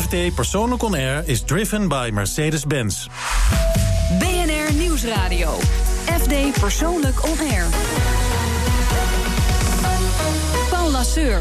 FD Persoonlijk On Air is driven by Mercedes-Benz. BNR Nieuwsradio. FD Persoonlijk On Air. Paul Lasseur.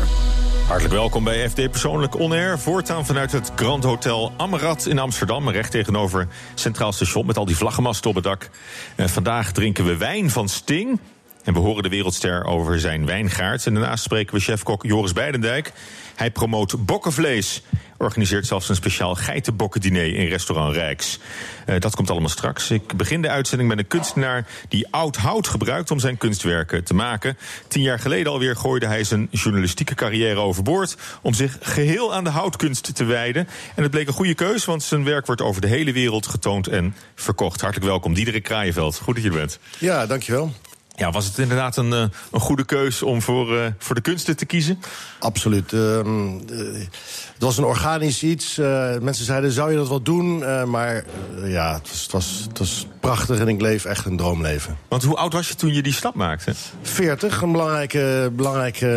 Hartelijk welkom bij FD Persoonlijk On Air. Voortaan vanuit het Grand Hotel Amrad in Amsterdam. Recht tegenover Centraal Station met al die vlaggenmasten op het dak. Uh, vandaag drinken we wijn van Sting. En we horen de wereldster over zijn wijngaard. En daarnaast spreken we chefkok Joris Beidendijk. Hij promoot bokkenvlees. Organiseert zelfs een speciaal geitenbokkendiner in restaurant Rijks. Uh, dat komt allemaal straks. Ik begin de uitzending met een kunstenaar die oud hout gebruikt om zijn kunstwerken te maken. Tien jaar geleden alweer gooide hij zijn journalistieke carrière overboord om zich geheel aan de houtkunst te wijden. En het bleek een goede keus, want zijn werk wordt over de hele wereld getoond en verkocht. Hartelijk welkom, Diederik Kraaienveld. Goed dat je er bent. Ja, dankjewel. Ja, was het inderdaad een, uh, een goede keus om voor, uh, voor de kunsten te kiezen? Absoluut. Uh, het was een organisch iets. Eh, mensen zeiden, zou je dat wel doen? maar ja, het was, het, was, het was prachtig en ik leef echt een droomleven. Want hoe oud was je toen je die stap maakte? 40, een belangrijke, belangrijke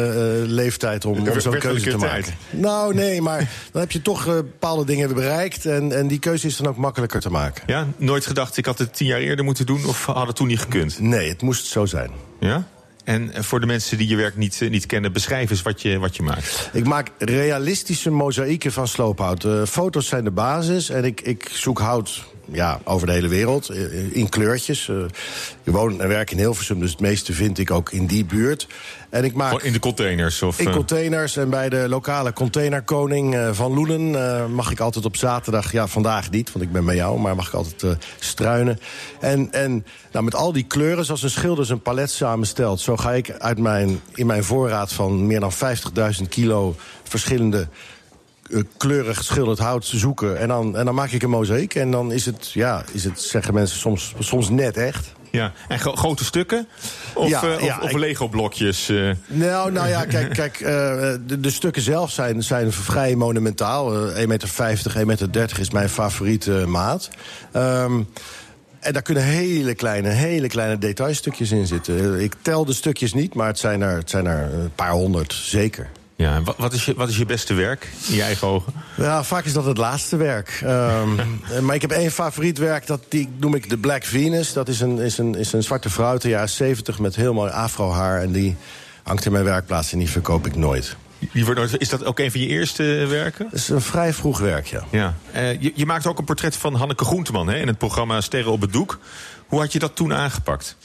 leeftijd om, om zo'n keuze te maken. Nou, nee, maar dan heb je toch bepaalde dingen bereikt... En, en die keuze is dan ook makkelijker te maken. Ja, nooit gedacht, ik had het tien jaar eerder moeten doen... of had het toen niet gekund? Nee, het moest zo zijn. Ja? En voor de mensen die je werk niet, niet kennen, beschrijf eens wat je, wat je maakt. Ik maak realistische mozaïeken van sloophout. Uh, foto's zijn de basis en ik, ik zoek hout ja, over de hele wereld, in kleurtjes. Uh, ik woon en werk in Hilversum, dus het meeste vind ik ook in die buurt. En ik maak in de containers? Of, in containers en bij de lokale containerkoning van Loenen... Mag ik altijd op zaterdag, ja, vandaag niet, want ik ben bij jou... maar mag ik altijd struinen. En, en nou, met al die kleuren, zoals een schilder zijn palet samenstelt... zo ga ik uit mijn, in mijn voorraad van meer dan 50.000 kilo verschillende kleurig geschilderd hout zoeken. En dan, en dan maak ik een mozaïek. En dan is het, ja, is het zeggen mensen soms, soms net echt. Ja, en grote stukken? Of, ja, uh, ja, of, of Lego-blokjes? Uh. Nou, nou ja, kijk, kijk de, de, stukken zelf zijn, zijn vrij monumentaal. 1,50 meter, 1,30 meter is mijn favoriete maat. Um, en daar kunnen hele kleine, hele kleine detailstukjes in zitten. Ik tel de stukjes niet, maar het zijn er, het zijn er een paar honderd, zeker. Ja, wat, wat, is je, wat is je beste werk in je eigen ogen? Ja, vaak is dat het laatste werk. Um, maar ik heb één favoriet werk, dat die noem ik de Black Venus. Dat is een, is een, is een zwarte vrouw uit de jaren 70 met heel mooi afrohaar. En die hangt in mijn werkplaats en die verkoop ik nooit. Die wordt, is dat ook een van je eerste werken? Dat is een vrij vroeg werk, ja. ja. Uh, je, je maakt ook een portret van Hanneke Groenteman hè, in het programma Sterren op het Doek. Hoe had je dat toen aangepakt?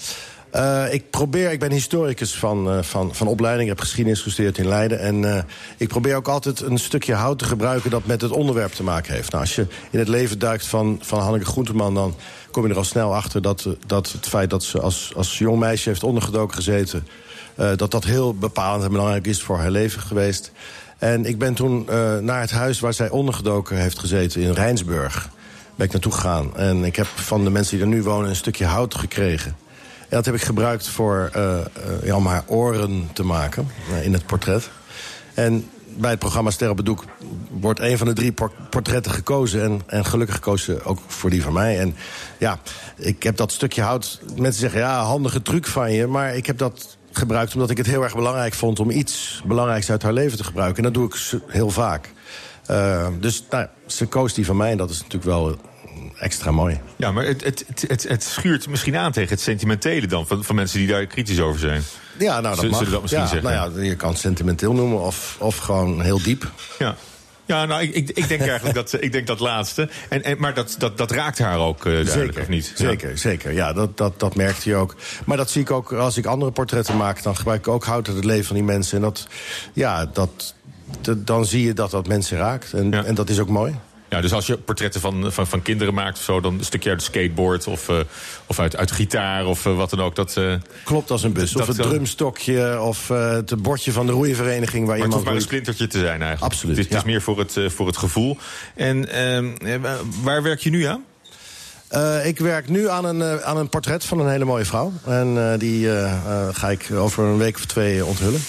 Uh, ik probeer, ik ben historicus van, uh, van, van opleiding. Ik heb geschiedenis gestudeerd in Leiden. En uh, ik probeer ook altijd een stukje hout te gebruiken dat met het onderwerp te maken heeft. Nou, als je in het leven duikt van, van Hanneke Groenteman, dan kom je er al snel achter dat, dat het feit dat ze als, als jong meisje heeft ondergedoken gezeten. dat dat heel bepalend en belangrijk is voor haar leven geweest. En ik ben toen naar het huis waar zij ondergedoken heeft gezeten in Rijnsburg. Ben ik naartoe gegaan. En ik heb van de mensen die er nu wonen een stukje hout gekregen. En dat heb ik gebruikt voor, uh, ja, om haar oren te maken uh, in het portret. En bij het programma Sterren op Doek wordt een van de drie portretten gekozen. En, en gelukkig gekozen ook voor die van mij. En ja, ik heb dat stukje hout... Mensen zeggen, ja, handige truc van je. Maar ik heb dat gebruikt omdat ik het heel erg belangrijk vond... om iets belangrijks uit haar leven te gebruiken. En dat doe ik heel vaak. Dus nou, ze koos die van mij en dat is natuurlijk wel extra mooi. Ja, maar het, het, het, het, schuurt misschien aan tegen het sentimentele dan... van, van mensen die daar kritisch over zijn. Ja, nou, dat mag. Zullen dat misschien ja, zeggen? Nou ja, je kan het sentimenteel noemen of, of gewoon heel diep. Ja. Ja, nou, ik, ik, ik denk eigenlijk dat, ik denk dat laatste. En, en, maar dat, dat, dat raakt haar ook uh, zeker, of niet? Zeker, ja. zeker. Ja, dat, dat, dat merkt hij ook. Maar dat zie ik ook als ik andere portretten maak... dan gebruik ik ook hout uit het leven van die mensen. En dat, ja, dat, dan zie je dat dat mensen raakt. En, ja. en dat is ook mooi. Ja, dus als je portretten van, van, van kinderen maakt of zo... dan een stukje uit de skateboard of, uh, of uit, uit gitaar of uh, wat dan ook. Dat, uh, Klopt als een bus. Of het drumstokje of het bordje van de roeivereniging... waar maar iemand het maar een splintertje te zijn eigenlijk. Absoluut, Het is, ja. het is meer voor het, voor het gevoel. En ehm, waar werk je nu aan? Uh, ik werk nu aan een, uh, aan een portret van een hele mooie vrouw. En uh, die ga ik over een week of twee onthullen.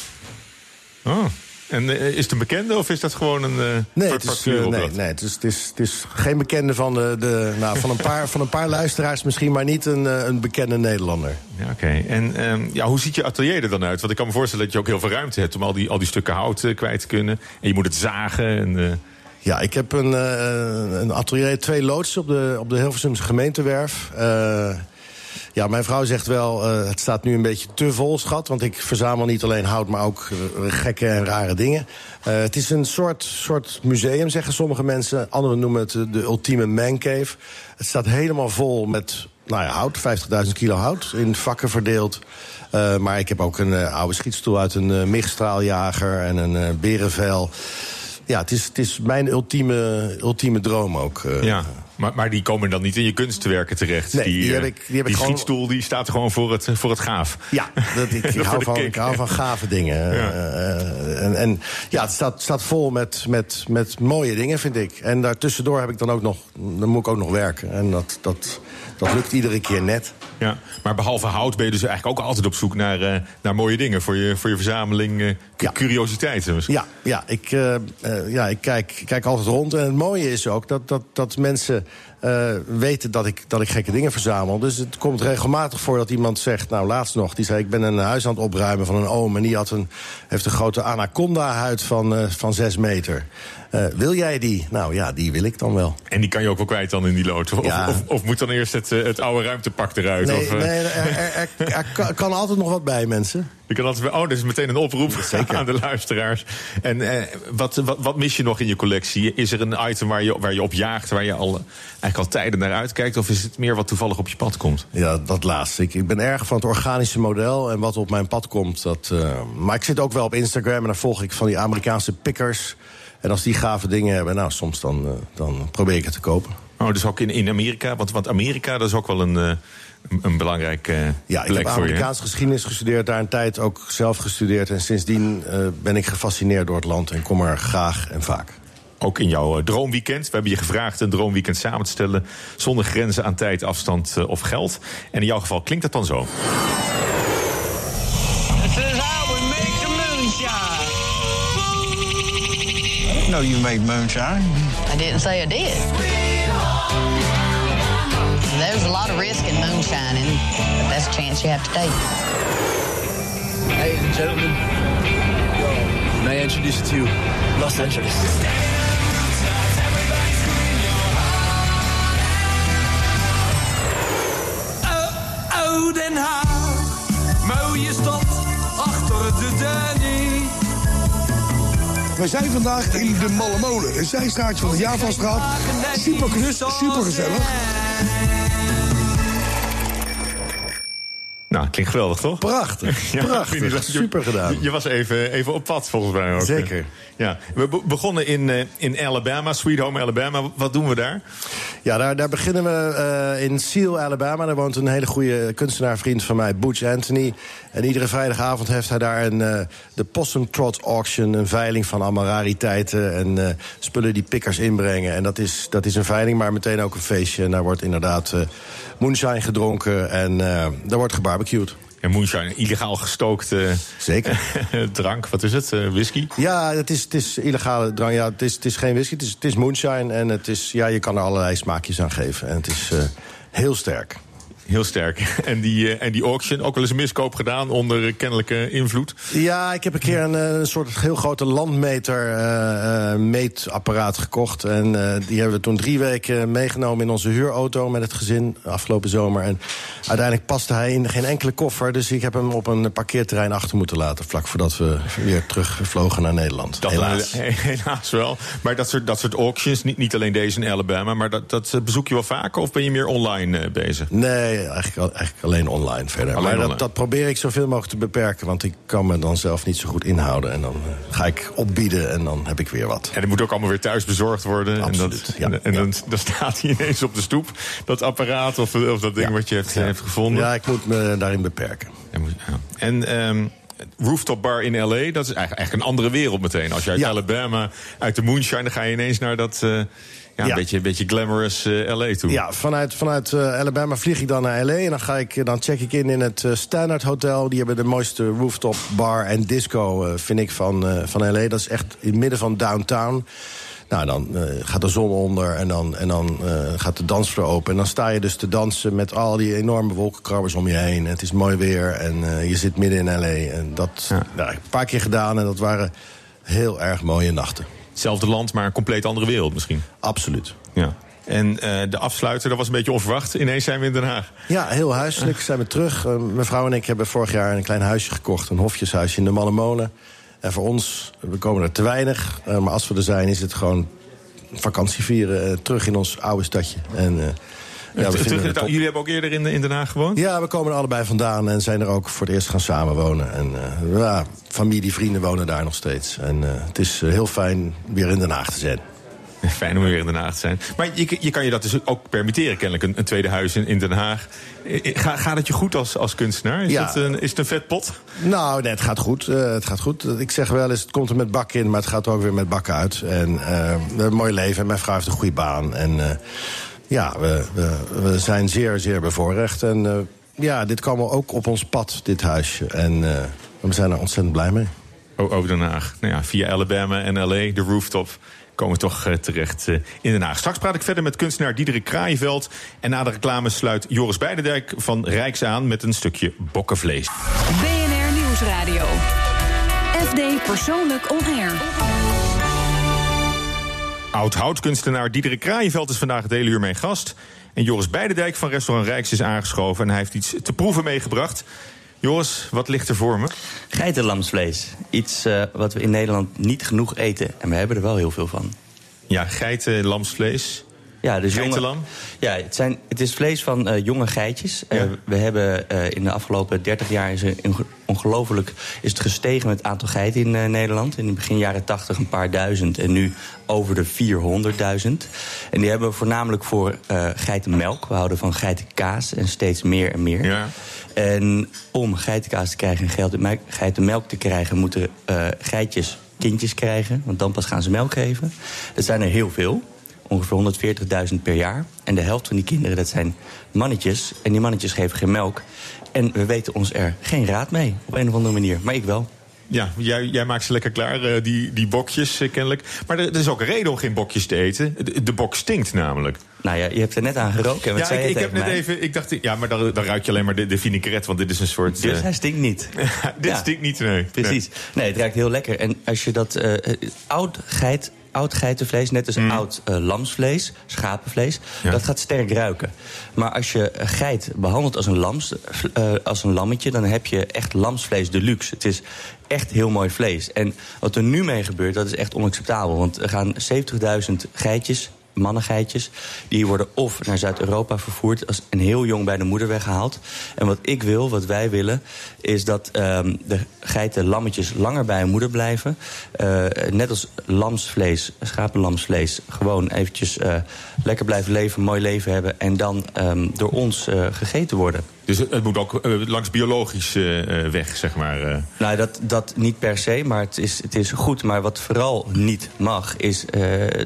Oh. En uh, is het een bekende of is dat gewoon een uh, nee, het is, uh, nee, nee, het is, het, is, het is geen bekende van, de, de, nou, van, een paar, van een paar luisteraars misschien... maar niet een, een bekende Nederlander. Ja, Oké, okay. en um, ja, hoe ziet je atelier er dan uit? Want ik kan me voorstellen dat je ook heel veel ruimte hebt... om al die, al die stukken hout kwijt te kunnen. En je moet het zagen en... Ja, ik heb een, een atelier, twee loods op de, op de Hilversumse gemeentewerf. Ja, mijn vrouw zegt wel, uh, het staat nu een beetje te vol, schat. Want ik verzamel niet alleen hout, maar ook gekke en rare dingen. het is een soort, soort museum, zeggen sommige mensen. Anderen noemen het de ultieme mancave. Het staat helemaal vol met nou ja, hout, 50.000 kilo hout, in vakken verdeeld. Maar ik heb ook een oude schietstoel uit een migstraaljager en een berenvel. Ja, het is, het is mijn ultieme, ultieme droom ook. ja. Maar, maar die komen dan niet in je kunstwerken terecht. Nee, die, die, heb ik, die, heb die ik schietstoel die staat gewoon voor het, voor het gaaf. Ja, dat, ik, hou van, ik hou van gave dingen. Ja. Uh, en, en, ja, het staat, staat vol met, met, met mooie dingen, vind ik. En daartussendoor heb ik dan ook nog, dan moet ik ook nog werken. En dat, dat, dat lukt iedere keer net. Ja, maar behalve hout ben je dus eigenlijk ook altijd op zoek naar, uh, naar mooie dingen voor je, voor je verzameling uh, ja. curiositeiten. Ja, ja, ik, uh, ja ik, kijk, kijk altijd rond. En het mooie is ook dat, dat, dat mensen weten dat ik, dat ik gekke dingen verzamel. Dus het komt regelmatig voor dat iemand zegt, nou laatst nog, die zei: Ik ben een huis aan het opruimen van een oom. En die had een, heeft een grote anaconda-huid van, van zes meter. Uh, wil jij die? Nou ja, die wil ik dan wel. En die kan je ook wel kwijt dan in die lood? Of, ja. of, of, moet dan eerst het, het oude ruimtepak eruit? Nee, of, nee er, er, er, er kan, altijd nog wat bij, mensen. Je kan altijd, oh, dat is meteen een oproep Zeker. aan de luisteraars. En eh, wat, wat, wat, mis je nog in je collectie? Is er een item waar je, waar je op jaagt, waar je al, eigenlijk al tijden naar uitkijkt? Of is het meer wat toevallig op je pad komt? Ja, dat laatste. Ik, ik ben erg van het organische model en wat op mijn pad komt. Dat, uh, maar ik zit ook wel op Instagram en dan volg ik van die Amerikaanse pickers. En als die gave dingen hebben, nou, soms dan, uh, dan probeer ik het te kopen. Oh, dus ook in, in Amerika? Want, want Amerika, dat is ook wel een, uh, een, belangrijke uh, ja, ik heb Amerikaanse geschiedenis gestudeerd, daar een tijd ook zelf gestudeerd. En sindsdien uh, ben ik gefascineerd door het land en kom er graag en vaak. Ook in jouw droomweekend. We hebben je gevraagd een droomweekend samen te stellen... zonder grenzen aan tijd, afstand of geld. En in jouw geval klinkt dat dan zo. Know you made moonshine. I didn't say I did. There's a lot of risk in moonshining, but that's a chance you have to take. Ladies and gentlemen, may I introduce you to Los Angeles? We zijn vandaag in de Malle Molen, een zijstraatje van de Javastraat. Super knus, super gezellig. Nou, klinkt geweldig, toch? Prachtig, Ja, prachtig. Super gedaan. Je was even, even op pad, volgens mij ook. Zeker. Ja. We be- begonnen in, eh, in Alabama, Sweet Home Alabama. Wat doen we daar? Ja, daar, daar beginnen we eh, in Seal, Alabama. Daar woont een hele goede kunstenaarvriend van mij, Butch Anthony. En iedere vrijdagavond heeft hij daar een, eh, de Possum Trot Auction... een veiling van allemaal rariteiten en eh, spullen die pikkers inbrengen. En dat is, dat is een veiling, maar meteen ook een feestje. En daar wordt inderdaad eh, moonshine gedronken en daar wordt gebarbecued. Ja, moonshine, illegaal gestookte Zeker. drank. Wat is het? Whisky? Ja, het is, het is illegale drank. Ja, het, is, het is geen whisky, het is, het is moonshine. En het is, ja, je kan er allerlei smaakjes aan geven. En het is heel sterk. Heel sterk. En die, eh, en die auction, ook wel eens een miskoop gedaan onder kennelijke invloed. Ja, ik heb een keer een, eh, een soort heel grote landmeter eh, meetapparaat gekocht. En die hebben we toen drie weken meegenomen in onze huurauto met het gezin afgelopen zomer. En uiteindelijk paste hij in geen enkele koffer. Dus ik heb hem op een parkeerterrein achter moeten laten. Vlak voordat we weer terugvlogen naar Nederland. Dat Helaas. helaas wel. Maar dat soort, dat soort auctions, niet, niet alleen deze in Alabama... maar dat, dat bezoek je wel vaker of ben je meer online bezig? Nee, eigenlijk, eigenlijk alleen online verder. Alleen maar online. dat, dat probeer ik zoveel mogelijk te beperken. Want ik kan me dan zelf niet zo goed inhouden. En dan eh, ga ik opbieden en dan heb ik weer wat. En het moet ook allemaal weer thuis bezorgd worden. Absoluut, en dat, ja. en, en dan, dan staat hij ineens op de stoep, dat apparaat of, of dat ding Ja. wat je hebt, hebt gevonden. Ja, ik moet me daarin beperken. En ehm, rooftop bar in L.A., dat is eigenlijk, een andere wereld meteen. Als je uit Ja. Alabama, uit de moonshine, dan ga je ineens naar dat... eh, ja, een beetje, beetje glamorous eh, L.A. toe. Ja, vanuit, vanuit eh, Alabama vlieg ik dan naar LA. En dan, ga ik, dan check ik in in het eh, Standard Hotel. Die hebben de mooiste rooftop bar en disco, eh, vind ik, van, eh, van LA. Dat is echt in het midden van downtown. Nou, dan eh, gaat de zon onder en dan, en dan eh, gaat de dansvloer open. En dan sta je dus te dansen met al die enorme wolkenkrabbers om je heen. En het is mooi weer en eh, je zit midden in L.A. En dat Ja. heb een paar keer gedaan en dat waren heel erg mooie nachten. Hetzelfde land, maar een compleet andere wereld misschien. Absoluut. Ja. En eh, de afsluiter, dat was een beetje onverwacht. Ineens zijn we in Den Haag. Ja, heel huiselijk zijn we terug. Uh, mijn vrouw en ik hebben vorig jaar een klein huisje gekocht. Een hofjeshuisje in de Mallemolen. En voor ons, we komen er te weinig. Uh, maar als we er zijn, is het gewoon vakantie vieren. terug in ons oude stadje. En, ja, terug, jullie hebben ook eerder in, in Den Haag gewoond? Ja, we komen er allebei vandaan en zijn er ook voor het eerst gaan samenwonen. En ja, familie, vrienden wonen daar nog steeds. En het is heel fijn weer in Den Haag te zijn. Fijn om weer in Den Haag te zijn. Maar je, je kan je dat dus ook permitteren, kennelijk, een, een tweede huis in, in Den Haag. Ga, gaat het je goed als, als kunstenaar? Is, Ja. het een, is het een vet pot? Nou, nee, het gaat goed. Eh, het gaat goed. Ik zeg wel eens, het komt er met bakken in, maar het gaat er ook weer met bakken uit. En eh, we hebben een mooi leven en mijn vrouw heeft een goede baan. En eh, ja, we, we, we zijn zeer, zeer bevoorrecht. En eh, ja, dit kwam ook op ons pad, dit huisje. En eh, we zijn er ontzettend blij mee. O- Over Den Haag. Nou ja, via Alabama en LA, de rooftop komen we toch eh, terecht in Den Haag. Straks praat ik verder met kunstenaar Diederik Kraaienveld. En na de reclame sluit Joris Beidendijk van Rijks aan... met een stukje bokkenvlees. BNR Nieuwsradio. FD Persoonlijk On Air. Oud-houtkunstenaar Diederik Kraaienveld is vandaag het hele uur mijn gast. En Joris Beidendijk van Restaurant Rijks is aangeschoven... en hij heeft iets te proeven meegebracht. Joris, wat ligt er voor me? Geitenlamsvlees. Iets uh, wat we in Nederland niet genoeg eten. En we hebben er wel heel veel van. Ja, geiten, lamsvlees. Ja, dus jonge, ja het, zijn, het is vlees van uh, jonge geitjes. Ja. Uh, we hebben uh, in de afgelopen 30 jaar is er ongelooflijk is het gestegen met het aantal geiten in Nederland. In de begin jaren 80 een paar duizend en nu over de 400.000. En die hebben we voornamelijk voor geitenmelk. We houden van geitenkaas en steeds meer en meer. Ja. En om geitenkaas te krijgen en geitenmelk te krijgen, moeten geitjes kindjes krijgen. Want dan pas gaan ze melk geven. Dat zijn er heel veel ongeveer 140.000 per jaar. En de helft van die kinderen, dat zijn mannetjes. En die mannetjes geven geen melk. En we weten ons er geen raad mee, op een of andere manier. Maar ik wel. Ja, jij, jij maakt ze lekker klaar, uh, die, die bokjes uh, kennelijk. Maar er, er, is ook een reden om geen bokjes te eten. De, de bok stinkt namelijk. Nou ja, je hebt er net aan geroken. ja, ik, ik heb net mij? even. Ik dacht, ja, maar dan, dan ruik je alleen maar de, de vinaigrette, want dit is een soort. Dus uh, hij stinkt niet. dit ja. stinkt niet, nee. Precies. Nee. nee. het ruikt heel lekker. En als je dat oud geit oud geitenvlees, net als mm. oud uh, lamsvlees, schapenvlees, ja. dat gaat sterk ruiken. Maar als je geit behandelt als een, lams, uh, als een lammetje, dan heb je echt lamsvlees deluxe. Het is echt heel mooi vlees. En wat er nu mee gebeurt, dat is echt onacceptabel. Want er gaan 70.000 geitjes mannengeitjes. Die worden of naar Zuid-Europa vervoerd als een heel jong bij de moeder weggehaald. En wat ik wil, wat wij willen, is dat um, de geiten, lammetjes langer bij hun moeder blijven. Uh, net als lamsvlees, schapenlamsvlees, gewoon eventjes uh, lekker blijven leven, mooi leven hebben en dan um, door ons uh, gegeten worden. Dus het moet ook uh, langs biologisch uh, weg, zeg maar. Nou, dat, dat niet per se, maar het is, het is goed. Maar wat vooral niet mag, is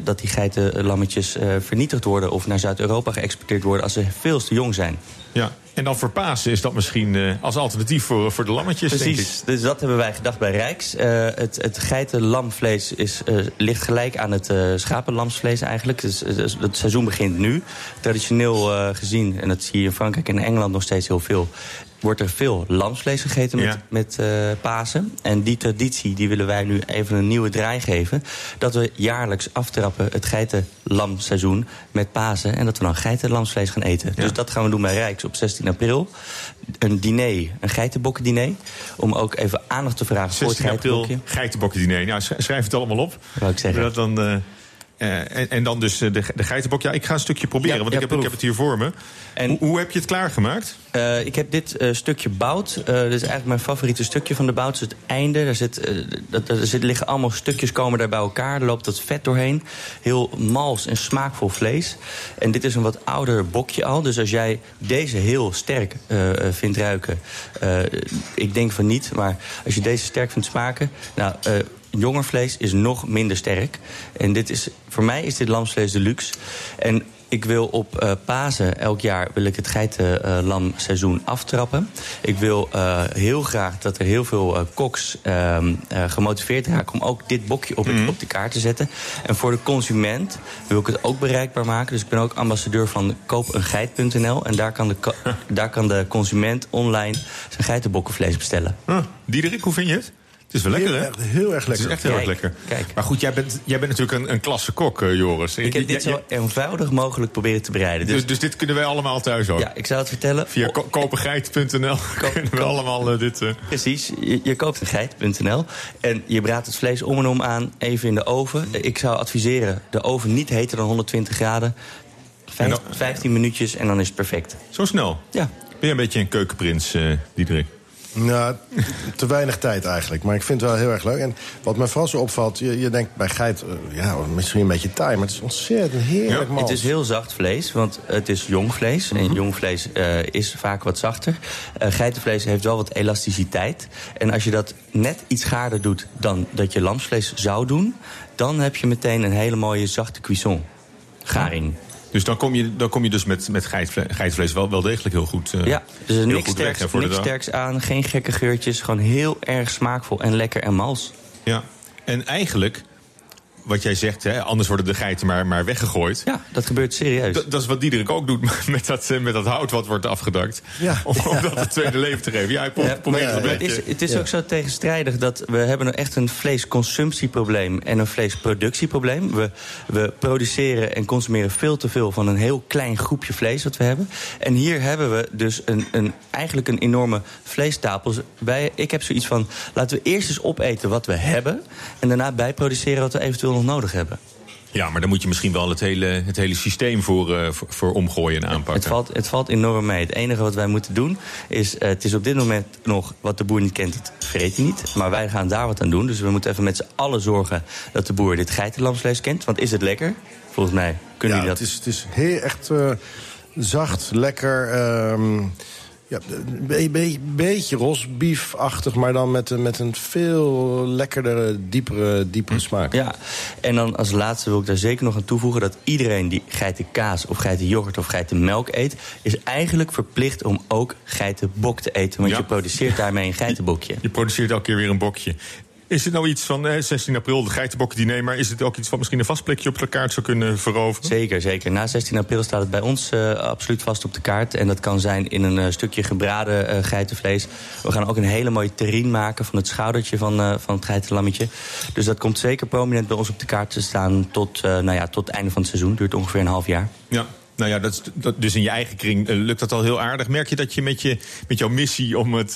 dat die geitenlammetjes vernietigd worden... of naar Zuid-Europa geëxporteerd worden als ze veel te jong zijn. Ja, en dan voor Pasen is dat misschien uh, als alternatief voor, voor de lammetjes, Precies, dus dat hebben wij gedacht bij Rijks. Uh, het, het geitenlamvlees is, uh, ligt gelijk aan het schapenlamsvlees eigenlijk. Dus, dus, het seizoen begint nu. Traditioneel gezien, en dat zie je in Frankrijk en Engeland nog steeds heel veel wordt er veel lamsvlees gegeten met, ja. met uh, Pasen. En die traditie die willen wij nu even een nieuwe draai geven. Dat we jaarlijks aftrappen het geitenlamseizoen met Pasen. En dat we dan geitenlamsvlees gaan eten. Ja. Dus dat gaan we doen bij Rijks op 16 april. Een diner, een geitenbokkendiner. Om ook even aandacht te vragen voor het geitenbokje. geitenbokkendiner. Nou, schrijf het allemaal op. Wou ik zeggen. Dat dan... Uh... Uh, en, en, dan dus de, de geitenbok. Ja, ik ga een stukje proberen, ja, want ja, ik, heb, ik, heb, het hier voor me. En, hoe, hoe, heb je het klaargemaakt? Uh, ik heb dit uh, stukje bout. dit is eigenlijk mijn favoriete stukje van de bout. Dus het einde. Daar zit, dat, er zit, liggen allemaal stukjes komen daar bij elkaar. Er loopt dat vet doorheen. Heel mals en smaakvol vlees. En dit is een wat ouder bokje al. Dus als jij deze heel sterk vindt ruiken... ik denk van niet, maar als je deze sterk vindt smaken... Nou, jonger vlees is nog minder sterk. En dit is, voor mij is dit lamsvlees deluxe. En ik wil op uh, Pasen elk jaar wil ik het geitenlamseizoen uh, aftrappen. Ik wil uh, heel graag dat er heel veel koks gemotiveerd raken... om ook dit bokje op, mm. op de kaart te zetten. En voor de consument wil ik het ook bereikbaar maken. Dus ik ben ook ambassadeur van koopengeit.nl. En daar kan, de, daar kan de consument online zijn geitenbokkenvlees bestellen. Huh. Diederik, hoe vind je het? Het is wel lekker, heel hè? Erg, heel erg Het is lekker. echt heel erg Kijk, lekker. kijk. Maar goed, jij bent, jij bent natuurlijk een, een klasse kok, eh, Joris. Ik heb dit zo eenvoudig mogelijk proberen te bereiden. Dus, dus, dus dit kunnen wij allemaal thuis ook. ja, ik zou het vertellen. Via ko- kopengeit.nl kunnen we allemaal eh, dit... eh, Precies, je, je koopt een geit.nl en je braadt het vlees om en om aan, even in de oven. Ik zou adviseren, de oven niet heter dan 120 graden. Vijf- En dan- 15 minuutjes en dan is het perfect. zo snel. Ja. Ben je een beetje een keukenprins, eh Diederik? Nou, te weinig tijd eigenlijk. Maar ik vind het wel heel erg leuk. En wat me vooral zo opvalt, je, je denkt bij geit... eh, ja, misschien een beetje taai, maar het is ontzettend heerlijk Ja. Het is heel zacht vlees, want het is jong vlees. En jong vlees eh, is vaak wat zachter. Eh, geitenvlees heeft wel wat elasticiteit. En als je dat net iets gaarder doet dan dat je lamsvlees zou doen... dan heb je meteen een hele mooie zachte cuisson. Garing. Dus dan kom je, dan kom je dus met, met geitvle- geitvlees wel, wel degelijk heel goed, eh, Ja, dus er heel niks, goed weg, sterks, hè, voor de niks sterks aan, geen gekke geurtjes. Gewoon heel erg smaakvol en lekker en mals. Ja. En eigenlijk, wat jij zegt, hè, anders worden de geiten maar, maar weggegooid. Ja, dat gebeurt serieus. Dat, dat is wat Diederik ook doet met dat, eh, met dat hout wat wordt afgedakt. Ja. Om, om dat het tweede leven te geven. Ja, hij Ja, het is, het is Ja. ook zo tegenstrijdig dat we hebben nou echt een vleesconsumptieprobleem en een vleesproductieprobleem. We, we produceren en consumeren veel te veel van een heel klein groepje vlees wat we hebben. En hier hebben we dus een, een, eigenlijk een enorme vleestapel. Bij, ik heb zoiets van, laten we eerst eens opeten wat we hebben... en daarna bijproduceren wat we eventueel nog nodig hebben. Ja, maar dan moet je misschien wel het hele, het hele systeem voor, eh, voor, voor omgooien en aanpakken. Het valt, het valt enorm mee. Het enige wat wij moeten doen is... eh, het is op dit moment nog wat de boer niet kent, het vreet hij niet. Maar wij gaan daar wat aan doen. Dus we moeten even met z'n allen zorgen dat de boer dit geitenlamsvlees kent. Want is het lekker? Volgens mij kunnen ja, jullie dat... het is, het is heel echt eh, zacht, lekker. ehm, ja, een be- be- beetje rosbiefachtig, maar dan met, een- met een veel lekkerdere, diepere, diepere smaak. Ja, en dan als laatste wil ik daar zeker nog aan toevoegen... dat iedereen die geitenkaas of geitenyoghurt of geitenmelk eet... is eigenlijk verplicht om ook geitenbok te eten. Want Ja. je produceert daarmee een geitenbokje. Je produceert elke keer weer een bokje. Is het nou iets van eh, 16 april, de geitenbokken-diner... maar is het ook iets wat misschien een vast plekje op de kaart zou kunnen veroveren? Zeker, zeker. Na 16 april staat het bij ons eh, absoluut vast op de kaart. En dat kan zijn in een eh, stukje gebraden eh, geitenvlees. We gaan ook een hele mooie terrine maken van het schoudertje van, van het geitenlammetje. Dus dat komt zeker prominent bij ons op de kaart te staan tot, nou ja, tot het einde van het seizoen. Duurt ongeveer een half jaar. Ja. Nou ja, dat, dat, dus in je eigen kring eh, lukt dat al heel aardig. Merk je dat je met, je, met jouw missie om het,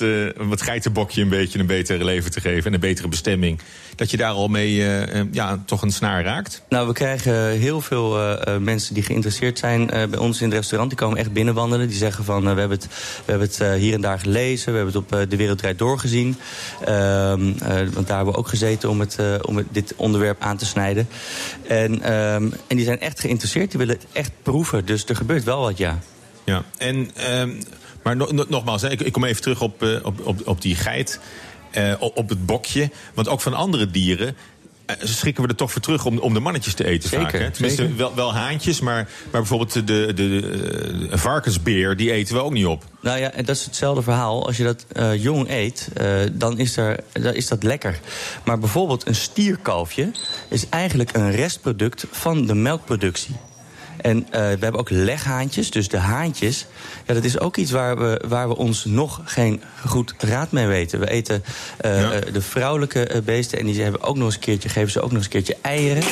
het geitenbokje een beetje een beter leven te geven en een betere bestemming, dat je daar al mee eh, ja, toch een snaar raakt? Nou, we krijgen heel veel mensen die geïnteresseerd zijn bij ons in het restaurant. Die komen echt binnenwandelen. Die zeggen van, we hebben het, we hebben het hier en daar gelezen. We hebben het op De Wereld Draait Door gezien. Ehm, eh, want daar hebben we ook gezeten om, het, om dit onderwerp aan te snijden. En, ehm, en die zijn echt geïnteresseerd. Die willen het echt proeven. Dus er gebeurt wel wat, ja. Ja, en, ehm, maar no- no- nogmaals, hè, ik, ik kom even terug op, eh, op, op, op die geit, eh, op, het bokje. Want ook van andere dieren eh, schrikken we er toch voor terug om, om de mannetjes te eten vaak. Zeker, Hè? Tenminste, zeker. Wel, wel haantjes, maar, maar bijvoorbeeld de, de, de, varkensbeer, die eten we ook niet op. Nou ja, en dat is hetzelfde verhaal. Als je dat jong eet, dan, is er, dan is dat lekker. Maar bijvoorbeeld een stierkalfje is eigenlijk een restproduct van de melkproductie. En eh, we hebben ook leghaantjes, dus de haantjes. Ja, dat is ook iets waar we, waar we ons nog geen goed raad mee weten. We eten eh, Ja. eh, de vrouwelijke beesten en die hebben ook nog eens een keertje, geven ze ook nog eens een keertje eieren.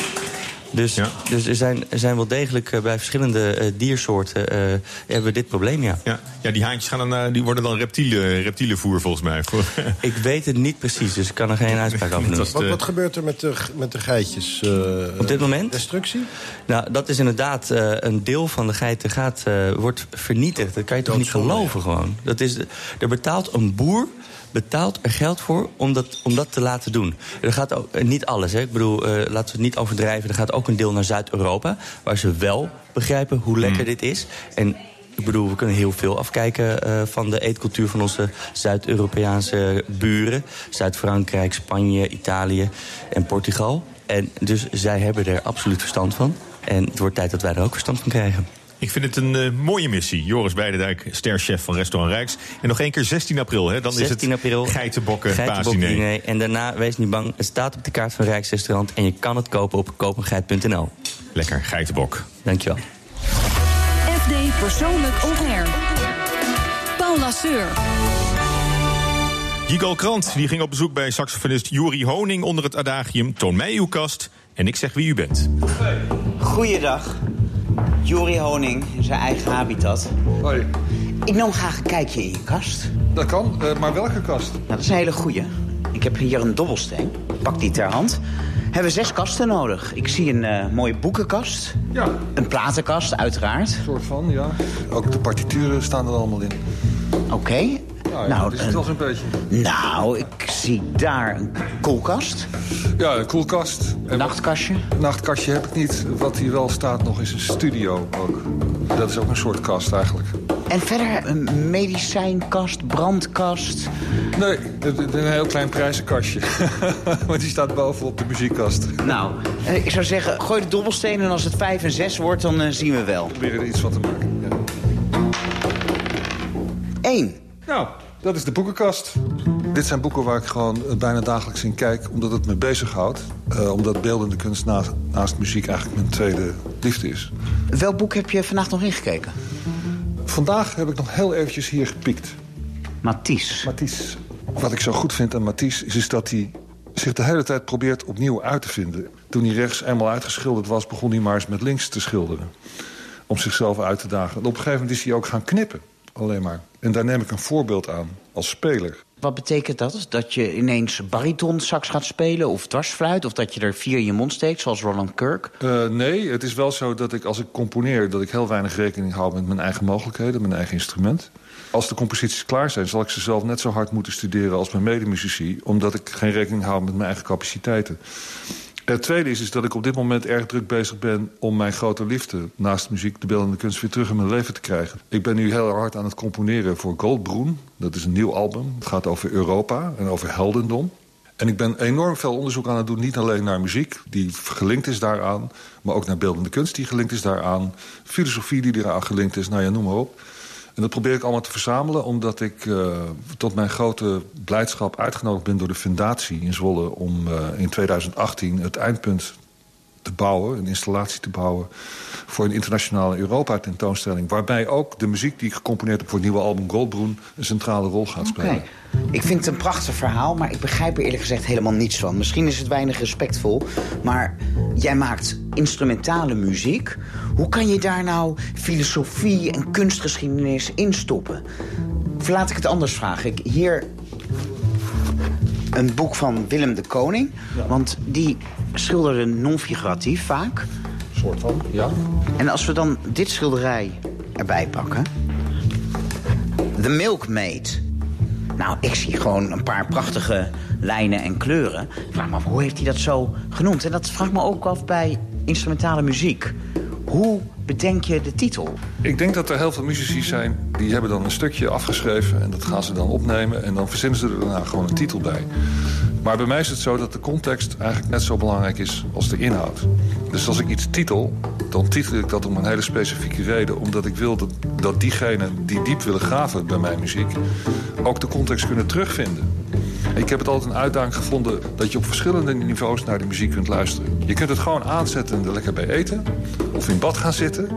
Dus, Ja. dus er, zijn, er zijn wel degelijk eh, bij verschillende eh, diersoorten eh, hebben we dit probleem, ja. Ja, ja die haantjes gaan dan, eh, die worden dan reptiele, reptielenvoer volgens mij. Ik weet het niet precies, dus ik kan er geen uitspraak over doen. Wat, wat gebeurt er met de, met de geitjes? eh, Op dit moment? Destructie? Nou, dat is inderdaad eh, een deel van de geiten gaat, eh, wordt vernietigd. Dat kan je toch niet geloven gewoon. Dat is, er betaalt een boer betaalt er geld voor om dat, om dat te laten doen. Er gaat ook, eh, niet alles, hè. ik bedoel, eh, laten we het niet overdrijven. Er gaat ook een deel naar Zuid-Europa, waar ze wel begrijpen hoe lekker dit is. En ik bedoel, we kunnen heel veel afkijken eh, van de eetcultuur van onze Zuid-Europese buren. Zuid-Frankrijk, Spanje, Italië en Portugal. En dus zij hebben er absoluut verstand van. En het wordt tijd dat wij er ook verstand van krijgen. Ik vind het een eh, mooie missie. Joris Beidendijk, sterchef van Restaurant Rijks. En nog één keer 16 april, hè? dan is 16 het april. geitenbokken. Geitenbokdiner. En daarna, wees niet bang, het staat op de kaart van Rijksrestaurant... en je kan het kopen op kopengeit.nl. Lekker, geitenbok. Dankjewel. FD Persoonlijk On Air. Paul Lasseur. Jigal Krant die ging op bezoek bij saxofonist Juri Honing onder het adagium Toon mij uw kast en ik zeg wie u bent. Goeiedag. Juri Honing in zijn eigen habitat. Hoi. Ik nam graag een kijkje in je kast. Dat kan, uh, maar welke kast? Nou, dat is een hele goeie. Ik heb hier een dobbelsteen. Pak die ter hand. Hebben we zes kasten nodig. Ik zie een uh, mooie boekenkast. Ja. Een platenkast, uiteraard. Een soort van, ja. Ook de partituren staan er allemaal in. Oké. Okay. Nou, nou, is het wel zo'n beetje. Nou, ik zie daar een koelkast. Ja, een koelkast. Een nachtkastje? Een nachtkastje heb ik niet. Wat hier wel staat nog is een studio ook. Dat is ook een soort kast eigenlijk. En verder een medicijnkast, brandkast? Nee, een heel klein prijzenkastje. maar die staat bovenop de muziekkast. Nou, ik zou zeggen, gooi de dobbelsteen... en als het 5 en 6 wordt, dan uh, zien we wel. We proberen er iets van te maken, ja. Eén. Nou, dat is de boekenkast. Dit zijn boeken waar ik gewoon bijna dagelijks in kijk, omdat het me bezighoudt. Uh, omdat beeldende kunst naast, naast, muziek eigenlijk mijn tweede liefde is. Welk boek heb je vannacht nog ingekeken? Vandaag heb ik nog heel eventjes hier gepiekt. Matisse. Matisse. Wat ik zo goed vind aan Matisse is, is dat hij zich de hele tijd probeert opnieuw uit te vinden. Toen hij rechts eenmaal uitgeschilderd was, begon hij maar eens met links te schilderen. Om zichzelf uit te dagen. En op een gegeven moment is hij ook gaan knippen. Alleen maar. En daar neem ik een voorbeeld aan als speler. Wat betekent dat? Dat je ineens bariton sax gaat spelen of dwarsfluit... of dat je er vier in je mond steekt, zoals Roland Kirk? Uh, nee, het is wel zo dat ik als ik componeer... dat ik heel weinig rekening hou met mijn eigen mogelijkheden, mijn eigen instrument. Als de composities klaar zijn, zal ik ze zelf net zo hard moeten studeren... als mijn medemuzici, omdat ik geen rekening hou met mijn eigen capaciteiten. Het tweede is, is dat ik op dit moment erg druk bezig ben... om mijn grote liefde naast muziek, de beeldende kunst... weer terug in mijn leven te krijgen. Ik ben nu heel hard aan het componeren voor Goldbroen. Dat is een nieuw album. Het gaat over Europa en over heldendom. En ik ben enorm veel onderzoek aan het doen. Niet alleen naar muziek, die gelinkt is daaraan... maar ook naar beeldende kunst, die gelinkt is daaraan. Filosofie, die eraan gelinkt is, nou ja, noem maar op. En dat probeer ik allemaal te verzamelen... omdat ik uh, tot mijn grote blijdschap uitgenodigd ben door de Fundatie in Zwolle... om uh, in 2018 het eindpunt te bouwen, een installatie te bouwen... voor een internationale Europa-tentoonstelling... waarbij ook de muziek die ik gecomponeerd heb voor het nieuwe album Goldbroen... een centrale rol gaat spelen. Okay. Ik vind het een prachtig verhaal, maar ik begrijp er eerlijk gezegd helemaal niets van. Misschien is het weinig respectvol, maar jij maakt instrumentale muziek. Hoe kan je daar nou filosofie en kunstgeschiedenis in stoppen? Of laat ik het anders vragen. Ik, hier een boek van Willem de Koning. Ja. Want die schilderde non-figuratief vaak. Een soort van, ja. En als we dan dit schilderij erbij pakken... The Milkmaid. Nou, ik zie gewoon een paar prachtige lijnen en kleuren. Maar, maar hoe heeft hij dat zo genoemd? En dat vraagt me ook af bij instrumentale muziek. Hoe bedenk je de titel? Ik denk dat er heel veel muzici zijn... die hebben dan een stukje afgeschreven... en dat gaan ze dan opnemen... en dan verzinnen ze er daarna gewoon een titel bij. Maar bij mij is het zo dat de context eigenlijk net zo belangrijk is als de inhoud. Dus als ik iets titel, dan titel ik dat om een hele specifieke reden. Omdat ik wil dat, dat diegenen die diep willen graven bij mijn muziek... ook de context kunnen terugvinden. Ik heb het altijd een uitdaging gevonden dat je op verschillende niveaus naar de muziek kunt luisteren. Je kunt het gewoon aanzetten en er lekker bij eten. Of in bad gaan zitten.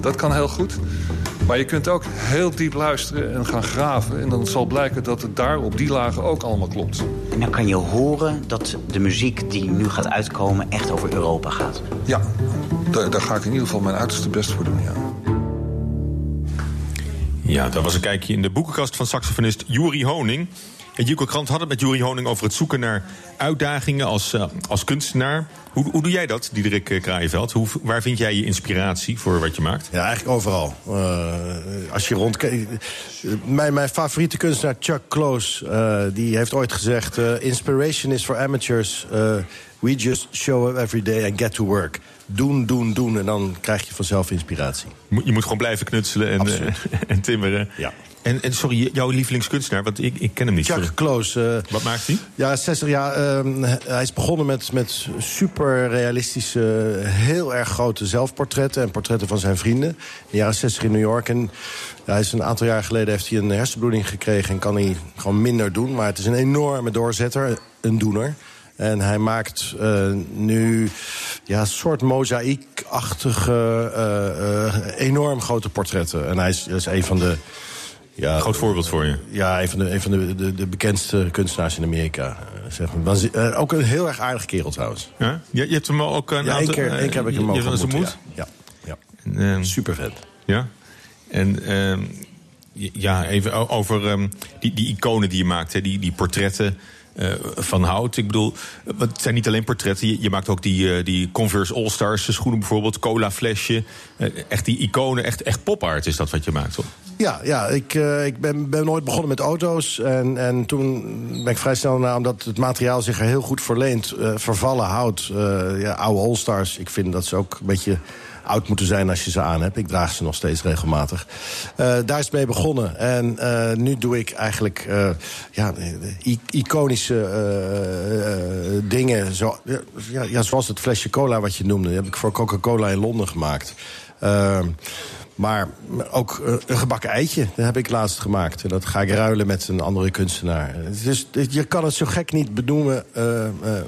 Dat kan heel goed. Maar je kunt ook heel diep luisteren en gaan graven. En dan zal blijken dat het daar op die lagen ook allemaal klopt. En dan kan je horen dat de muziek die nu gaat uitkomen echt over Europa gaat. Ja, daar, daar ga ik in ieder geval mijn uiterste best voor doen, ja. Ja, dat was een kijkje in de boekenkast van saxofonist Juri Honing. En Juko Krant had het met Juri Honing over het zoeken naar uitdagingen als, uh, als kunstenaar. Hoe, hoe doe jij dat, Diederik uh, Kraaienveld? Hoe, waar vind jij je inspiratie voor wat je maakt? Ja, eigenlijk overal. Uh, als je rondkijkt... Mijn, mijn favoriete kunstenaar Chuck Close... die heeft ooit gezegd... inspiration is for amateurs. we just show up every day and get to work doen, doen, doen. En dan krijg je vanzelf inspiratie. Je moet gewoon blijven knutselen en, uh, en timmeren. Ja. En, en, sorry, jouw lievelingskunstenaar, want ik, ik ken hem niet. Chuck Close. Uh, Wat maakt hij? Ja, 60 jaar. Uh, hij is begonnen met, met super realistische, heel erg grote zelfportretten... en portretten van zijn vrienden. In de jaren 60 in New York. En ja, hij is een aantal jaar geleden heeft hij een hersenbloeding gekregen... en kan hij gewoon minder doen. Maar het is een enorme doorzetter, een doener. En hij maakt uh, nu ja, een soort mozaïekachtige, uh, uh, enorm grote portretten. En hij is, is een van de Ja, Groot voorbeeld voor je. Ja, een van de, een van de, de, de bekendste kunstenaars in Amerika. eh, Zeg maar. Eh, ook een heel erg aardige kerel trouwens. Ja? Je, je hebt hem ook een Ja, aantal- keer, één keer heb ik hem ook ontmoet. ontmoet? Ja, ja. En, ehm, Super vet. Ja. En ehm, ja, even over ehm, die, die iconen die je maakt, hè, die, die portretten. Eh, van hout. Ik bedoel, het zijn niet alleen portretten. Je, maakt ook die, eh, die Converse All-Stars schoenen bijvoorbeeld. Cola flesje. Eh, echt die iconen, echt, echt pop-art is dat wat je maakt, toch? Ja, ja ik, ik ben, ben nooit begonnen met auto's. En, en toen ben ik vrij snel na, omdat het materiaal zich er heel goed voor leent. eh, vervallen hout, ja, oude All-Stars. Ik vind dat ze ook een beetje oud moeten zijn als je ze aan hebt. Ik draag ze nog steeds regelmatig. Eh, daar is het mee begonnen. En eh, nu doe ik eigenlijk eh, ja, iconische dingen. Zo, ja, ja, zoals het flesje cola wat je noemde. Die heb ik voor Coca-Cola in Londen gemaakt. Ehm, maar ook een gebakken eitje, dat heb ik laatst gemaakt. Dat ga ik ruilen met een andere kunstenaar. Dus je kan het zo gek niet benoemen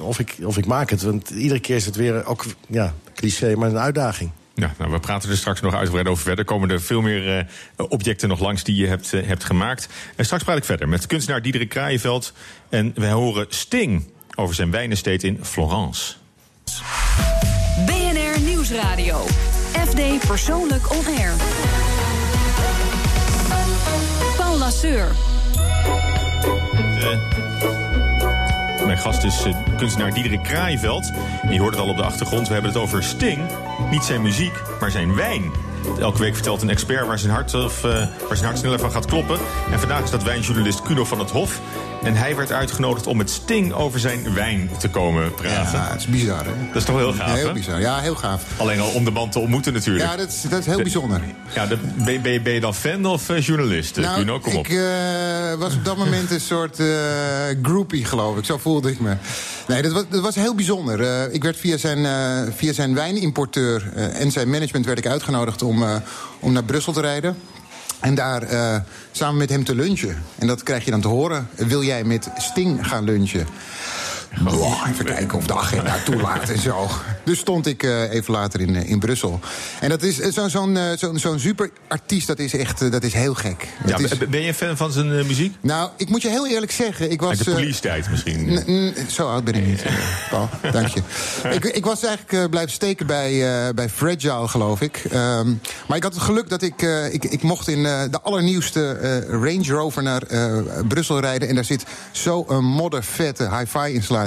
of, ik, of ik maak het. Want iedere keer is het weer ook ja, cliché, maar een uitdaging. Ja, nou, we praten er straks nog uitgebreid over verder. Komen er veel meer eh, objecten nog langs die je hebt, eh, hebt gemaakt. En straks praat ik verder met kunstenaar Diederik Kraaienveld. En wij horen Sting over zijn wijnesteed in Florence. BNR Nieuwsradio. FD Persoonlijk On Air. Paul Lasseur. Mijn gast is eh, kunstenaar Diederik Kraaienveld. En je hoort het al op de achtergrond. We hebben het over Sting. Niet zijn muziek, maar zijn wijn. Elke week vertelt een expert waar zijn hart, of, eh, waar zijn hart sneller van gaat kloppen. En vandaag is dat wijnjournalist Kuno van het Hof. En hij werd uitgenodigd om met Sting over zijn wijn te komen praten. Ja, het is bizar, hè? Dat is toch heel gaaf, Heel hè? bizar. Ja, heel gaaf. Alleen al om de man te ontmoeten natuurlijk. Ja, dat is, dat is heel De- bijzonder. Ja, de- ben, je- ben, je- ben je dan fan of eh, journalist? Nou, kom op. ik eh, was op dat moment een soort eh, groupie, geloof ik. Zo voelde ik me. Nee, dat was, dat was heel bijzonder. Eh, ik werd via zijn, eh, via zijn wijnimporteur eh, en zijn management werd ik uitgenodigd om, eh, om naar Brussel te rijden. En daar eh, samen met hem te lunchen. En dat krijg je dan te horen. Wil jij met Sting gaan lunchen? Even kijken of de agenda toelaat en zo. Dus stond ik eh, even later in, eh, in Brussel. En dat is eh, zo- zo'n zo'n zo'n superartiest, dat is echt dat is heel gek. Ja, Dat is- ben- je fan van zijn muziek? nou, ik moet je heel eerlijk zeggen, ik was... Uit de police-tijd misschien. Zo oud ben ik niet, Paul. Dank je. ik, ik was eigenlijk blijven steken bij, bij Fragile, geloof ik. Ehm, maar ik had het geluk dat ik... ik, ik mocht in de allernieuwste Range Rover naar Brussel rijden. En daar zit zo'n moddervette hi-fi installatie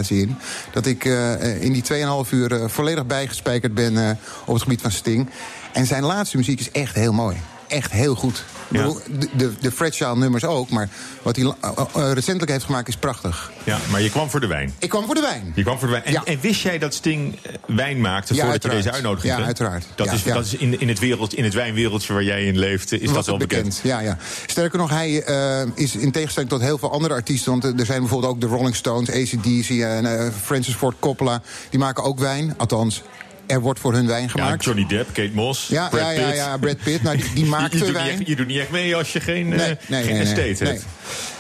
Dat ik eh, in die 2,5 uur eh, volledig bijgespijkerd ben eh, op het gebied van Sting. En zijn laatste muziek is echt heel mooi. Echt heel goed. De, de, de Fragile nummers ook, maar wat hij eh, eh, recentelijk heeft gemaakt is prachtig. Ja, maar je kwam voor de wijn. Ik kwam voor de wijn. Je kwam voor de wijn. En, Ja. en wist jij dat Sting eh, wijn maakte Ja, voordat je uiteraard. deze uitnodiging Ja, uiteraard. Dat is, dat is in, in, het wereld, in het wijnwereldje waar jij in leeft, is Was dat wel bekend. Ja, ja. Sterker nog, hij eh, is in tegenstelling tot heel veel andere artiesten... want eh, er zijn bijvoorbeeld ook de Rolling Stones, ACDC en eh, Francis Ford Coppola... die maken ook wijn, althans... Er wordt voor hun wijn Ja, gemaakt. Johnny Depp, Kate Moss, Ja, Brad ja, ja, Pitt. ja, Brad Pitt. Nou, die, die maakt je, je, doet wijn. echt, je doet niet echt mee als je geen, eh, Nee, nee, geen nee, estate hebt.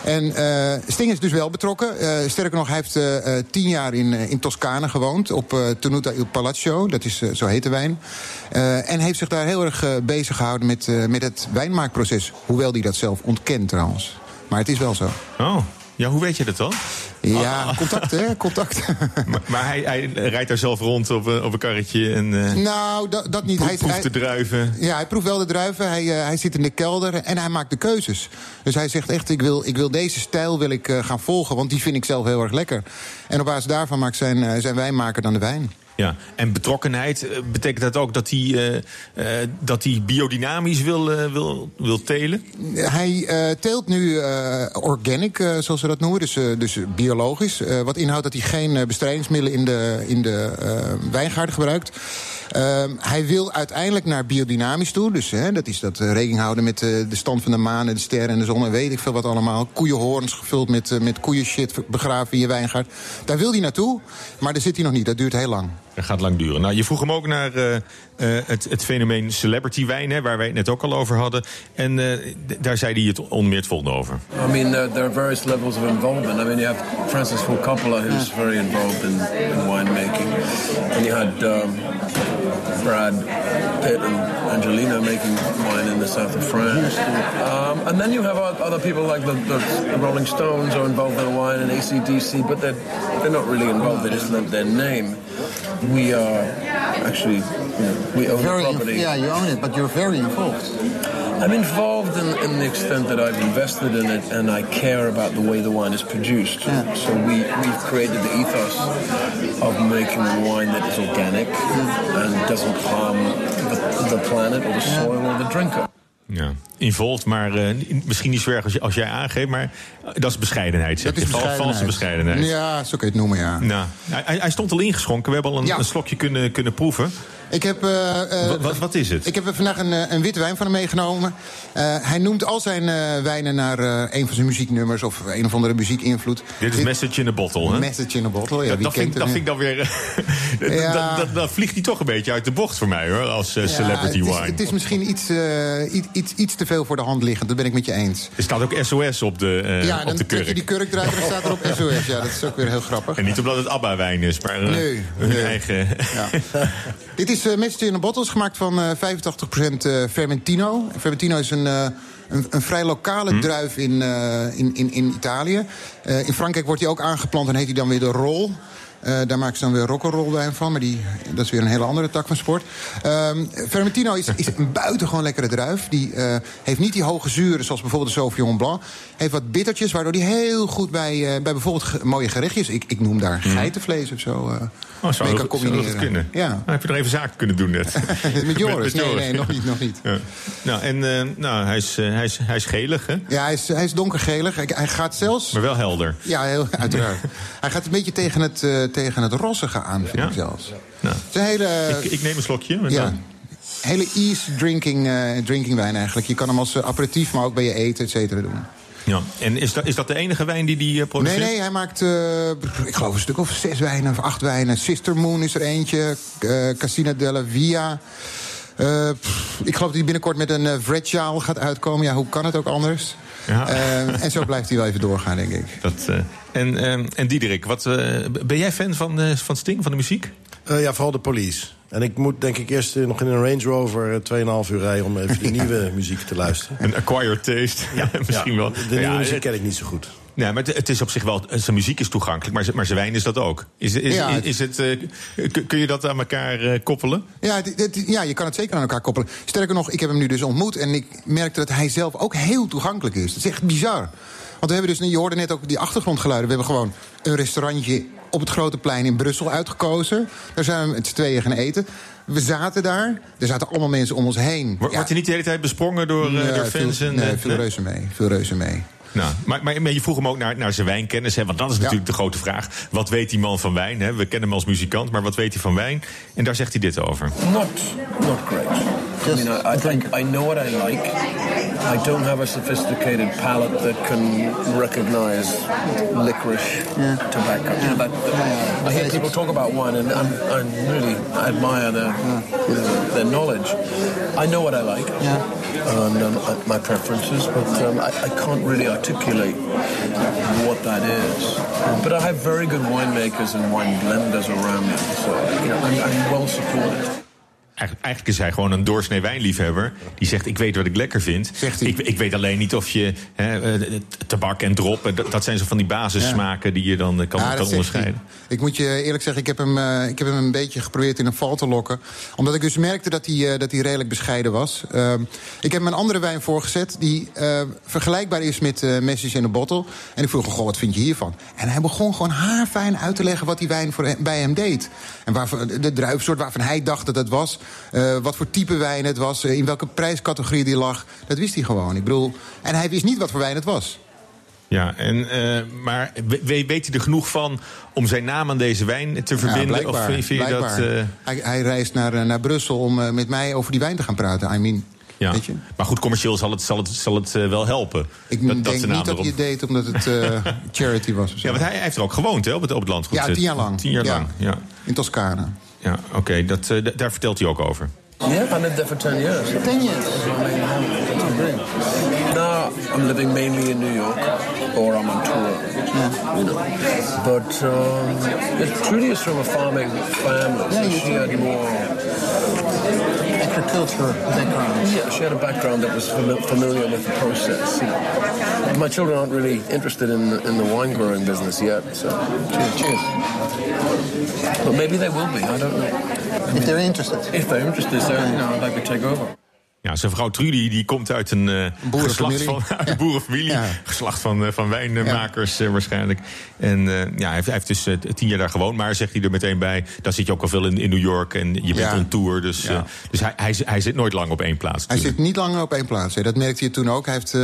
En eh, Sting is dus wel betrokken. Eh, sterker nog, hij heeft eh, eh, tien jaar in, eh, in Toscane gewoond. Op eh Tenuta il Palazzo, dat is, eh, zo heet de wijn. Eh, en heeft zich daar heel erg eh, bezig gehouden met, eh, met het wijnmaakproces. Hoewel hij dat zelf ontkent trouwens. Maar het is wel zo. Oh, ja, hoe weet je dat dan? Ja, contact hè, contact. Maar, maar hij, hij rijdt daar zelf rond op, een- op een karretje en eh nou, dat, dat niet. Hij, proeft de druiven. Ja, hij proeft wel de druiven. Hij, eh, hij zit in de kelder en hij maakt de keuzes. Dus hij zegt echt, ik wil, ik wil deze stijl wil ik, eh, gaan volgen... want die vind ik zelf heel erg lekker. En op basis daarvan maakt zijn, eh, zijn wijnmaker dan de wijn. Ja, en betrokkenheid, eh, betekent dat ook dat hij, eh, eh, dat hij biodynamisch wil, wil, wil telen? Hij teelt nu organic, zoals we dat noemen, dus, dus biologisch. Wat inhoudt dat hij geen bestrijdingsmiddelen in de, in de wijngaarden gebruikt. Ehm, hij wil uiteindelijk naar biodynamisch toe. Dus hè, dat is dat rekening houden met de stand van de maan en de sterren en de zon en weet ik veel wat allemaal. Koeienhoorns gevuld met, met koeienshit begraven in je wijngaard. Daar wil hij naartoe, maar daar zit hij nog niet. Dat duurt heel lang. Gaat lang duren. Nou, je vroeg hem ook naar eh, eh, het, het fenomeen celebrity wijn, hè, waar wij het net ook al over hadden. En eh, daar zei hij het onder meer het volgende over. I mean, uh, there are various levels of involvement. I mean, you have Francis Ford Coppola, who's very involved in, in winemaking, and you had um, Brad Pitt and Angelina making wine in the south of France. Um, and then you have other people like the, the Rolling Stones are involved in wine and ACDC, but they're, they're not really involved, they just lent their name. We are actually, you know, we own Very the property. yeah, you own it, but you're very involved. I'm involved in, in the extent that I've invested in it and I care about the way the wine is produced. Yeah. So we, we've created the ethos of making wine that is organic mm-hmm. and doesn't harm the, the planet or the soil or the drinker. Ja, involved, maar eh, misschien niet zo erg als, je- als jij aangeeft, maar eh, dat is bescheidenheid. Zeg. Dat is. Val- Valse bescheidenheid. Ja, zo kun je het noemen, ja. Nou, hij, hij stond al ingeschonken. We hebben al een, Ja. een slokje kunnen, kunnen proeven. Ik heb, eh, eh, Wat, wat, is het? Ik heb vandaag een, eh, een witte wijn van hem meegenomen. Hij noemt al zijn wijnen naar een van zijn muzieknummers of een of andere muziekinvloed. Dit is Message in a Bottle, hè? Message in a Bottle, ja. dat, vind, dat vind ik dan weer... Ja. dat, dat, dat vliegt hij toch een beetje uit de bocht voor mij, hoor, als Ja, celebrity het is, wine. Het is misschien iets, iets, iets, iets te veel voor de hand liggend, dat ben ik met je eens. Er staat ook SOS op de, ja, op dan de trek je kurk. die kurk eruit en dan staat er op SOS. Ja, dat is ook weer heel grappig. En niet omdat het ABBA-wijn is, maar Nee, hun nee. eigen... Dit is eh Message in a Bottle, is gemaakt van eh 85% eh, Fermentino. Fermentino is een, eh, een, een vrij lokale Hm? druif in, eh, in, in, in Italië. Eh, in Frankrijk wordt hij ook aangeplant en heet hij dan weer de rol. Eh, daar maken ze dan weer rock'n'roll wijn van, maar die, dat is weer een hele andere tak van sport. Ehm Fermentino is, is een buitengewoon lekkere druif. Die eh, heeft niet die hoge zuren zoals bijvoorbeeld de Sauvignon Blanc. Heeft wat bittertjes, waardoor die heel goed bij, eh, bij bijvoorbeeld ge- mooie gerechtjes... Ik, ik noem daar geitenvlees of zo, Oh, zou dat, zou kunnen? Ja. Nou, heb je er even zaken kunnen doen net. Met Joris? Met Nee, nee, nog niet, nog niet. Ja. Nou, en nou, hij, is, hij, is, hij is gelig, hè? Ja, hij is, hij is donkergelig. Hij, hij gaat zelfs... Maar wel helder. Ja, heel, uiteraard. hij gaat een beetje tegen het, tegen het rossige aan, vind ik zelfs. Het is een hele... ik, ik neem een slokje. ja, dan- hele easy drinking, eh, drinking wijn eigenlijk. Je kan hem als eh, aperitief, maar ook bij je eten, et cetera, doen. Ja. En is dat, is dat de enige wijn die die eh, Nee, produceert? nee, hij maakt, ik geloof een stuk of zes wijnen of acht wijnen. Sister Moon is er eentje, eh Casina della Via. Pff, ik geloof dat hij binnenkort met een uh, gaat uitkomen. Ja, hoe kan het ook anders? Ja. Eh, en zo blijft hij wel even doorgaan, denk ik. Dat, eh, en, eh, en Diederik, wat, eh, ben jij fan van, eh, van Sting, van de muziek? Eh, ja, vooral de police. En ik moet denk ik eerst nog in een Range Rover eh, 2,5 uur rijden... om even de nieuwe muziek te luisteren. Een acquired taste, misschien Ja, wel. De nieuwe Ja, muziek het- ken ik niet zo goed. Nee, maar het, is op zich wel. Zijn muziek is toegankelijk, maar, maar zijn wijn is dat ook. Is, is, Ja, is, het- is het, eh, kun- je dat aan elkaar eh, koppelen? Ja, het- het- ja, je kan het zeker aan elkaar koppelen. Sterker nog, ik heb hem nu dus ontmoet en ik merkte dat hij zelf ook heel toegankelijk is. Dat is echt bizar. Want we hebben dus, je hoorde net ook die achtergrondgeluiden. We hebben gewoon een restaurantje op het Grote Plein in Brussel uitgekozen. Daar zijn we met z'n tweeën gaan eten. We zaten daar. Er zaten allemaal mensen om ons heen. Wordt hij niet de hele tijd besprongen door, eh, Nee, door fans? veel, en, nee, veel reuzen mee. Veel reuzen mee. Nou, maar, maar, maar je vroeg hem ook naar, naar zijn wijnkennis. Hè, want dat is natuurlijk de grote vraag. Wat weet die man van wijn? Hè? We kennen hem als muzikant, maar wat weet hij van wijn? En daar zegt hij dit over. Not, not great. I mean, I, I, I, I know what I like. I don't have a sophisticated palate that can recognize licorice, tobacco. You know, that, I hear people talk about wine, and I'm, I really admire their, their knowledge. I know what I like, and um, my preferences, but um, I, I can't really articulate what that is. But I have very good winemakers and wine blenders around me, so you know, I'm, I'm well supported. Eigenlijk, is hij gewoon een doorsnee wijnliefhebber. Die zegt, ik weet wat ik lekker vind. Ik, ik weet alleen niet of je hè, eh, tabak en drop... eh, Dat, dat zijn zo van die basissmaken die je dan eh, kan, Ja, onderscheiden. Ik moet je eerlijk zeggen, ik heb, hem, ik heb hem een beetje geprobeerd in een val te lokken. Omdat ik dus merkte dat hij, dat hij redelijk bescheiden was. Ehm, ik heb hem een andere wijn voorgezet die vergelijkbaar is met Message in a Bottle. En ik vroeg hem, goh, wat vind je hiervan? En hij begon gewoon haarfijn uit te leggen wat die wijn voor bij hem deed. En waarvan, de druifsoort waarvan hij dacht dat het was. Eh, wat voor type wijn het was. eh, in welke prijscategorie die lag. Dat wist hij gewoon. Ik bedoel, en hij wist niet wat voor wijn het was. Ja, en, eh, maar we- we- weet hij er genoeg van om zijn naam aan deze wijn te verbinden? Ja, of vind je dat... hij, hij reist naar, naar Brussel om met mij over die wijn te gaan praten. I mean, ja. weet je? Maar goed, commercieel zal het, zal het, zal het wel helpen. Ik dat, denk niet dat hij het deed omdat het charity was. Ja, want hij, hij heeft er ook gewoond hè, op, het, op het landgoed. Ja, tien jaar lang. Tien jaar Ja. lang, ja. In Toscane. Ja, oké, dat, eh, d- daar vertelt hij ook over. Yeah, I lived there for 10 years. 10 years? Now I'm living mainly in New York, or I'm on tour. You know. But um, it truly is from a farming family. So she had more culture background. Yeah, she had a background that was fami- familiar with the process. you know. My children aren't really interested in in the wine growing business yet, so cheers, cheers. But maybe they will be. I don't know. If they're interested. If they're interested, so you know, I'd like to take over. Ja, zijn vrouw Trudy die komt uit een eh, boerenfamilie. geslacht van, uit een boerenfamilie. Ja. Geslacht van, eh, van wijnmakers eh, waarschijnlijk. En eh, ja, hij heeft, hij heeft dus eh, tien jaar daar gewoond. Maar zegt hij er meteen bij, dan zit je ook al veel in, in New York. En je bent on tour. Dus, eh, dus hij, hij, hij zit nooit lang op één plaats. Hij natuurlijk. zit niet lang op één plaats. hè. Dat merkte je toen ook. Hij heeft eh,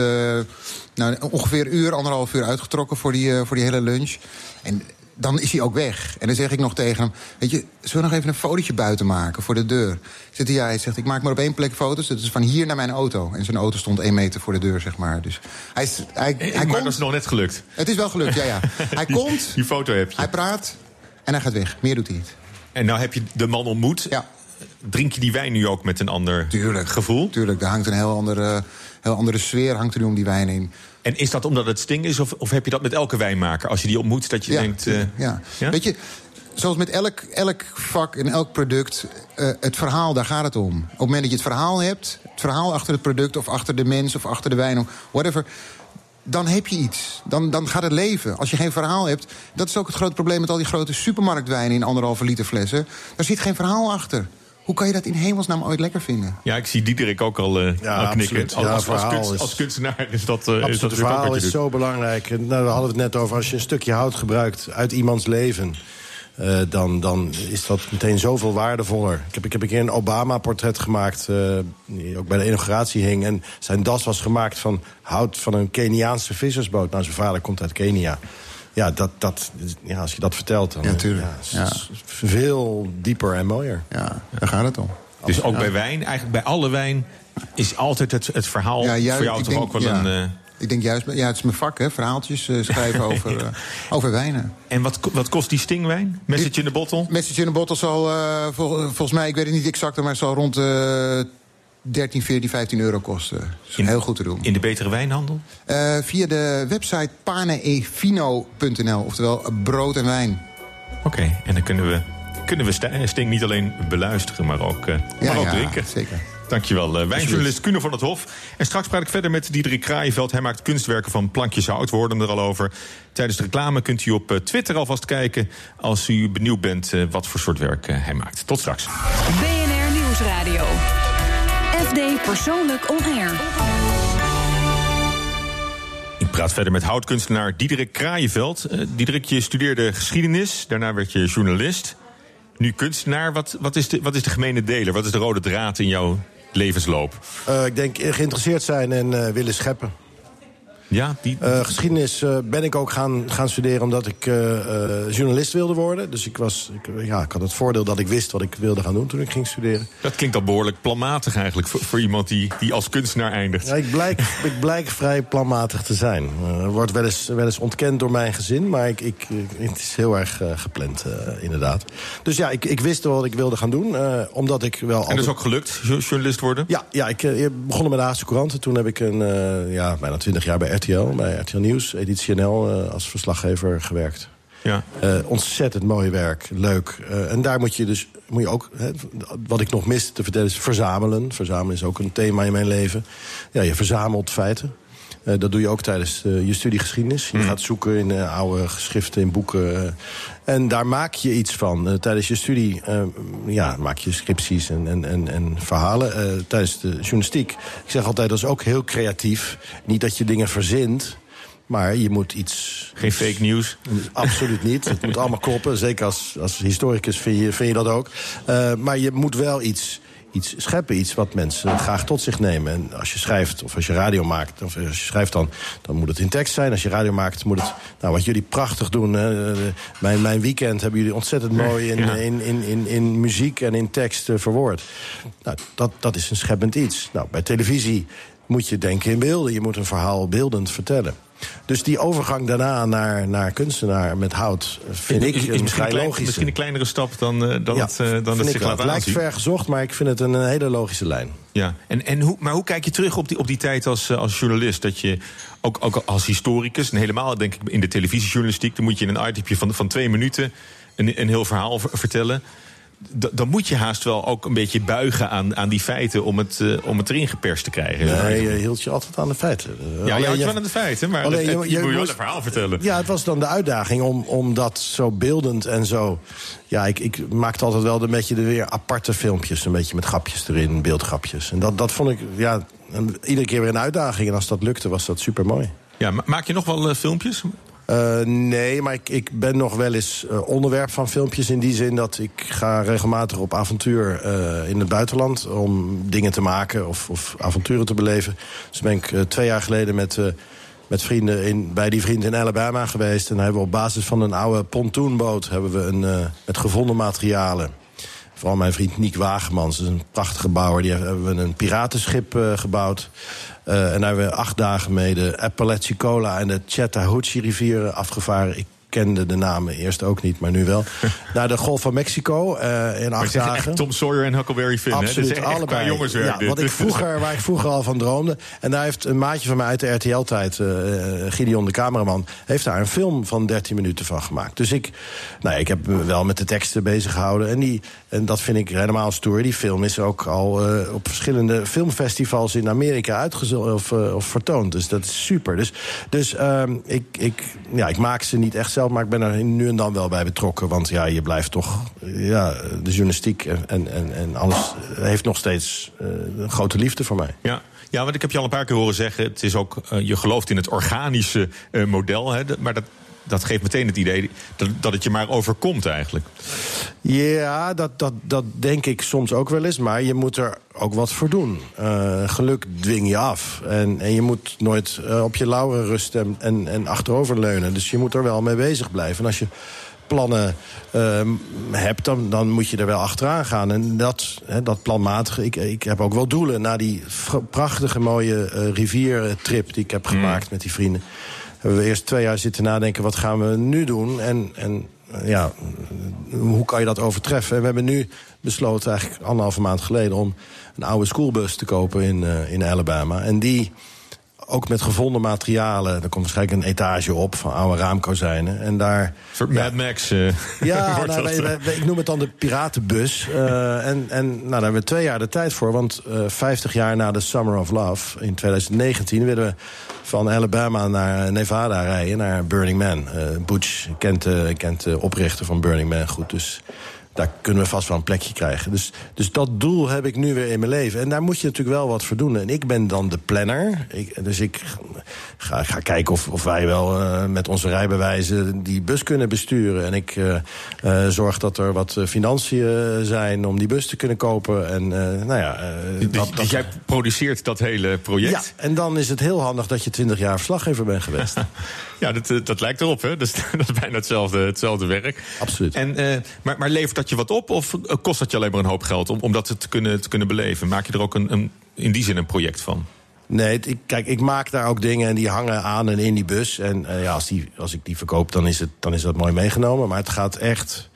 nou, ongeveer een uur, anderhalf uur uitgetrokken voor die, eh, voor die hele lunch. En dan is hij ook weg. En dan zeg ik nog tegen hem... Weet je, zullen we nog even een fotootje buiten maken voor de deur? Zit hij, hij zegt, ik maak maar op één plek foto's. Dat is van hier naar mijn auto. En zijn auto stond één meter voor de deur, zeg maar. Dus hij, is, hij, Eh, hij maar komt... dat is nog net gelukt. Het is wel gelukt, ja, ja. Hij Die- komt, Die foto heb je. hij praat en hij gaat weg. Meer doet hij niet. En nou heb je de man ontmoet. Ja. Drink je die wijn nu ook met een ander Tuurlijk. gevoel? Tuurlijk, er hangt een heel andere, heel andere sfeer hangt er nu om die wijn in. En is dat omdat het Sting is? Of, of heb je dat met elke wijnmaker? Als je die ontmoet, dat je denkt... eh, ja. ja? Weet je, zoals met elk, elk vak en elk product, eh, het verhaal, daar gaat het om. Op het moment dat je het verhaal hebt, het verhaal achter het product... of achter de mens of achter de wijn, of whatever... dan heb je iets. Dan, dan gaat het leven. Als je geen verhaal hebt... dat is ook het grote probleem met al die grote supermarktwijnen... in anderhalve liter flessen. Daar zit geen verhaal achter. Hoe kan je dat in hemelsnaam ooit lekker vinden? Ja, ik zie Diederik ook al, eh Ja, al knikken. absoluut. Als, Ja, als, kunst- is- als kunstenaar is dat, eh, is dat het natuurlijk ook verhaal is doet. zo belangrijk. Nou, we hadden het net over, als je een stukje hout gebruikt uit iemands leven... eh, dan, dan is dat meteen zoveel waardevoller. Ik heb, ik heb een keer een Obama-portret gemaakt, eh, die ook bij de inauguratie hing. En zijn das was gemaakt van hout van een Keniaanse vissersboot. Nou, zijn vader komt uit Kenia. Ja, dat, dat, ja als je dat vertelt, dan Ja, tuurlijk. het is veel dieper en mooier. Ja, daar gaat het om. Dus ook Ja. bij wijn, eigenlijk bij alle wijn... is altijd het, het verhaal Ja, juist, voor jou toch denk- ook wel ja. een... eh, Ik denk juist, ja, het is mijn vak, hè, verhaaltjes eh, schrijven over, eh, over wijnen. En wat, wat kost die stingwijn? Message in de bottle? Message in de bottle zal, eh, vol- volgens mij, ik weet het niet exact, maar zal rond 13, 14, 15 euro kosten. Dat is heel goed te doen. In de betere wijnhandel? Eh, via de website paneefino.nl, oftewel brood en wijn. Oké, en dan kunnen we, kunnen we St- Sting niet alleen beluisteren, maar ook, eh, Ja, maar ook ja, drinken. zeker. Dankjewel, eh, wijnjournalist Kuno van het Hof. En straks praat ik verder met Diederik Kraaienveld. Hij maakt kunstwerken van plankjes hout, we hoorden hem er al over. Tijdens de reclame kunt u op eh, Twitter alvast kijken... als u benieuwd bent eh, wat voor soort werk eh, hij maakt. Tot straks. BNR Nieuwsradio. FD Persoonlijk On Air. Ik praat verder met houtkunstenaar Diederik Kraaienveld. Eh, Diederik, je studeerde geschiedenis, daarna werd je journalist. Nu kunstenaar. Wat, wat, is de, wat is de gemene deler? Wat is de rode draad in jouw levensloop? Eh, ik denk eh, geïnteresseerd zijn en eh, willen scheppen. Ja, die... Eh, geschiedenis eh, ben ik ook gaan, gaan studeren omdat ik eh, journalist wilde worden. Dus ik, was, ik, ja, ik had het voordeel dat ik wist wat ik wilde gaan doen toen ik ging studeren. Dat klinkt al behoorlijk planmatig eigenlijk voor, voor iemand die, die als kunstenaar eindigt. Ja, ik, blijk, ik blijk vrij planmatig te zijn. Er wordt wel eens, wel eens ontkend door mijn gezin, maar ik, ik, het is heel erg gepland, inderdaad. Dus ja, ik, ik wist wel wat ik wilde gaan doen, omdat ik wel... En dat is ook gelukt, jo- journalist worden? Ja, ja ik begon met de Haagse Couranten. Toen heb ik een, ja, bijna twintig jaar bij RTL, bij RTL Nieuws, editie NL, eh, als verslaggever gewerkt. Ja. Eh, ontzettend mooi werk, leuk. Eh, en daar moet je dus moet je ook, hè, wat ik nog miste te vertellen, is verzamelen. Verzamelen is ook een thema in mijn leven. Ja, je verzamelt feiten. Eh, dat doe je ook tijdens eh, je studie geschiedenis. Je gaat zoeken in eh, oude geschriften, in boeken. en daar maak je iets van. Tijdens je studie ja, maak je scripties en, en, en, en verhalen. Tijdens de journalistiek, ik zeg altijd, dat is ook heel creatief. Niet dat je dingen verzint, maar je moet iets... Geen fake nieuws? Absoluut niet. Het moet allemaal kloppen. Zeker als, als historicus vind je, vind je dat ook. Maar je moet wel iets, iets scheppen. Iets wat mensen graag tot zich nemen. En als je schrijft, of als je radio maakt... of als je schrijft dan, dan moet het in tekst zijn. Als je radio maakt, moet het... Nou, wat jullie prachtig doen. Hè, eh, mijn, mijn weekend hebben jullie ontzettend mooi... in, in, in, in, in muziek en in tekst eh, verwoord. Nou, dat, dat is een scheppend iets. Nou, bij televisie moet je denken in beelden. Je moet een verhaal beeldend vertellen. Dus die overgang daarna naar, naar kunstenaar met hout vind ik is, misschien, klein- misschien een kleinere stap dan, eh, dan Ja, het, eh, dan vind het zich laat Het lijkt ver gezocht, maar ik vind het een, hele logische lijn. Ja, en, en hoe, maar hoe kijk je terug op die, op die tijd als, eh, als journalist? Dat je ook, ook als historicus, en helemaal denk ik in de televisiejournalistiek... dan moet je in een itempje van, van twee minuten een, een heel verhaal ver- vertellen. Dan moet je haast wel ook een beetje buigen aan, aan die feiten om het, eh, om het erin geperst te krijgen. Nee, je hield je altijd aan de feiten. Ja, alleen je houdt je- wel aan de feiten, maar alleen je- het- je, moet je wel een verhaal vertellen. Ja, het was dan de uitdaging om, om dat zo beeldend en zo... Ja, ik, ik maakte altijd wel een beetje de weer aparte filmpjes. Een beetje met grapjes erin, beeldgrapjes. En dat, dat vond ik ja, een- iedere keer weer een uitdaging. En als dat lukte, was dat super mooi. Ja, ma- maak je nog wel eh, filmpjes? Eh, nee, maar ik, ik ben nog wel eens eh, onderwerp van filmpjes in die zin dat ik ga regelmatig op avontuur eh, in het buitenland om dingen te maken of, of avonturen te beleven. Dus ben ik twee jaar geleden met, met vrienden in, bij die vrienden in Alabama geweest. En hebben we op basis van een oude pontoonboot hebben we een, met gevonden materialen. Vooral mijn vriend Niek Wagemans, een prachtige bouwer. Die hebben we een piratenschip gebouwd. Eh, en daar hebben we acht dagen mee de Apalachicola en de Chattahoochee rivieren afgevaren. Ik kende de namen eerst ook niet, maar nu wel. Naar de Golf van Mexico eh, in acht dagen. echt Tom Sawyer en Huckleberry Finn. Absoluut, allebei. qua jongenswerk. Ja, dit. wat ik vroeger, waar ik vroeger al van droomde. En daar heeft een maatje van mij uit de RTL-tijd, eh, Gideon de cameraman... heeft daar een film van 13 minuten van gemaakt. Dus ik, nou ja, ik heb me wel met de teksten bezig gehouden. En, die, en dat vind ik helemaal stoer. Die film is ook al eh, op verschillende filmfestivals in Amerika uitgezonden of, eh, of vertoond. Dus dat is super. Dus, dus ehm, ik, ik, ja, ik maak ze niet echt zelf, maar ik ben er nu en dan wel bij betrokken. Want ja, je blijft toch... Ja, de journalistiek en, en, en, alles heeft nog steeds eh, een grote liefde voor mij. Ja. ja, want ik heb je al een paar keer horen zeggen... het is ook, eh, je gelooft in het organische eh, model. Hè, maar dat, dat geeft meteen het idee dat, dat het je maar overkomt eigenlijk. Ja, dat, dat, dat denk ik soms ook wel eens. Maar je moet er ook wat voor doen. Eh, geluk dwing je af. En, en je moet nooit eh, op je lauren rusten en, en, en achteroverleunen. Dus je moet er wel mee bezig blijven. En als je plannen ehm, hebt, dan, dan moet je er wel achteraan gaan. En dat, hè, dat planmatige... Ik, ik heb ook wel doelen na die prachtige mooie eh, riviertrip... die ik heb gemaakt met die vrienden hebben we eerst twee jaar zitten nadenken... wat gaan we nu doen en, en eh, ja, hoe kan je dat overtreffen? En we hebben nu besloten, eigenlijk anderhalve maand geleden... om een oude schoolbus te kopen in, eh, in Alabama. En die ook met gevonden materialen... er komt waarschijnlijk een etage op van oude raamkozijnen. En daar... Een soort Mad Max. eh, Ja, nou, dat, wij- wij- wij- ik noem het dan de piratenbus. En en nou, daar hebben we twee jaar de tijd voor. Want eh 50 jaar na de Summer of Love in 2019... willen we van Alabama naar Nevada rijden, naar Burning Man. Eh Butch kent, eh, kent de oprichter van Burning Man goed, dus... Daar kunnen we vast wel een plekje krijgen. Dus, dus dat doel heb ik nu weer in mijn leven. En daar moet je natuurlijk wel wat voor doen. En ik ben dan de planner. Ik, dus ik ga, ga kijken of, of wij wel eh, met onze rijbewijzen die bus kunnen besturen. En ik eh, eh, zorg dat er wat financiën zijn om die bus te kunnen kopen. En nou ja, eh, Dus, dat, dus jij produceert dat hele project? ja, en dan is het heel handig dat je 20 jaar verslaggever bent geweest. Ja, dat, eh, dat lijkt erop, hè? Dus, dat is bijna hetzelfde, hetzelfde werk. Absoluut. En, eh, maar, maar levert dat je wat op of eh, kost dat je alleen maar een hoop geld om, om dat te kunnen, te kunnen beleven? Maak je er ook een, een, in die zin een project van? Nee, ik, kijk, ik maak daar ook dingen en die hangen aan en in die bus. En ja, als, die, als ik die verkoop, dan is, het, dan is dat mooi meegenomen. Maar het gaat echt...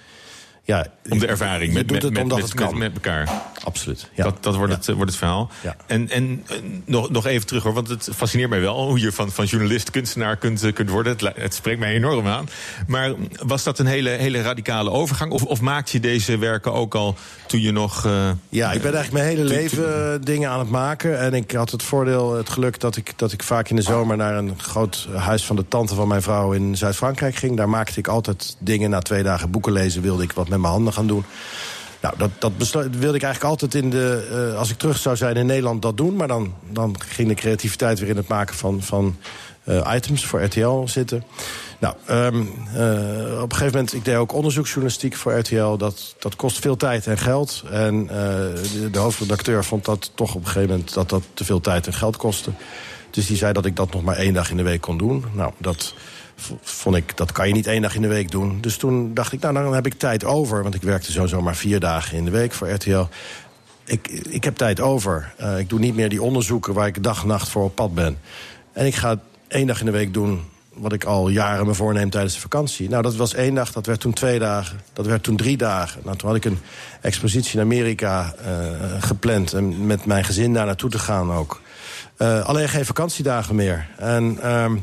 Ja, Om de ervaring met, met, met, met, met, met elkaar. Absoluut. Ja. Dat, dat wordt, het, eh, wordt het verhaal. Ja. En, en eh, nog, nog even terug hoor, want het fascineert mij wel hoe je van, van journalist kunstenaar kunt, eh, kunt worden. Het, spreekt mij enorm aan. Maar was dat een hele, hele radicale overgang? Of, of maakte je deze werken ook al toen je nog. Ja, ik ben eigenlijk mijn hele leven dingen aan het maken. En ik had het voordeel, het geluk dat ik, dat ik vaak in de zomer... naar een groot huis van de tante van mijn vrouw in Zuid-Frankrijk ging. Daar maakte ik altijd dingen. Na twee dagen boeken lezen wilde ik wat met mijn handen gaan doen. Nou, dat, dat wilde ik eigenlijk altijd in de... eh, als ik terug zou zijn in Nederland, dat doen. Maar dan, dan ging de creativiteit weer in het maken van... van eh, items voor RTL zitten. Nou, ehm, eh, op een gegeven moment, ik deed ook onderzoeksjournalistiek voor RTL. Dat, dat kost veel tijd en geld. En de hoofdredacteur vond dat toch op een gegeven moment dat dat te veel tijd en geld kostte. Dus die zei dat ik dat nog maar één dag in de week kon doen. Nou, dat vond ik, dat kan je niet één dag in de week doen. Dus toen dacht ik, nou, dan heb ik tijd over. Want ik werkte sowieso maar vier dagen in de week voor RTL. Ik, ik heb tijd over. Eh, ik doe niet meer die onderzoeken waar ik dag en nacht voor op pad ben. En ik ga één dag in de week doen wat ik al jaren me voorneem tijdens de vakantie. Nou, dat was één dag, dat werd toen twee dagen, dat werd toen drie dagen. Nou, toen had ik een expositie in Amerika eh, gepland... en met mijn gezin daar naartoe te gaan ook. Eh, alleen geen vakantiedagen meer. En ehm,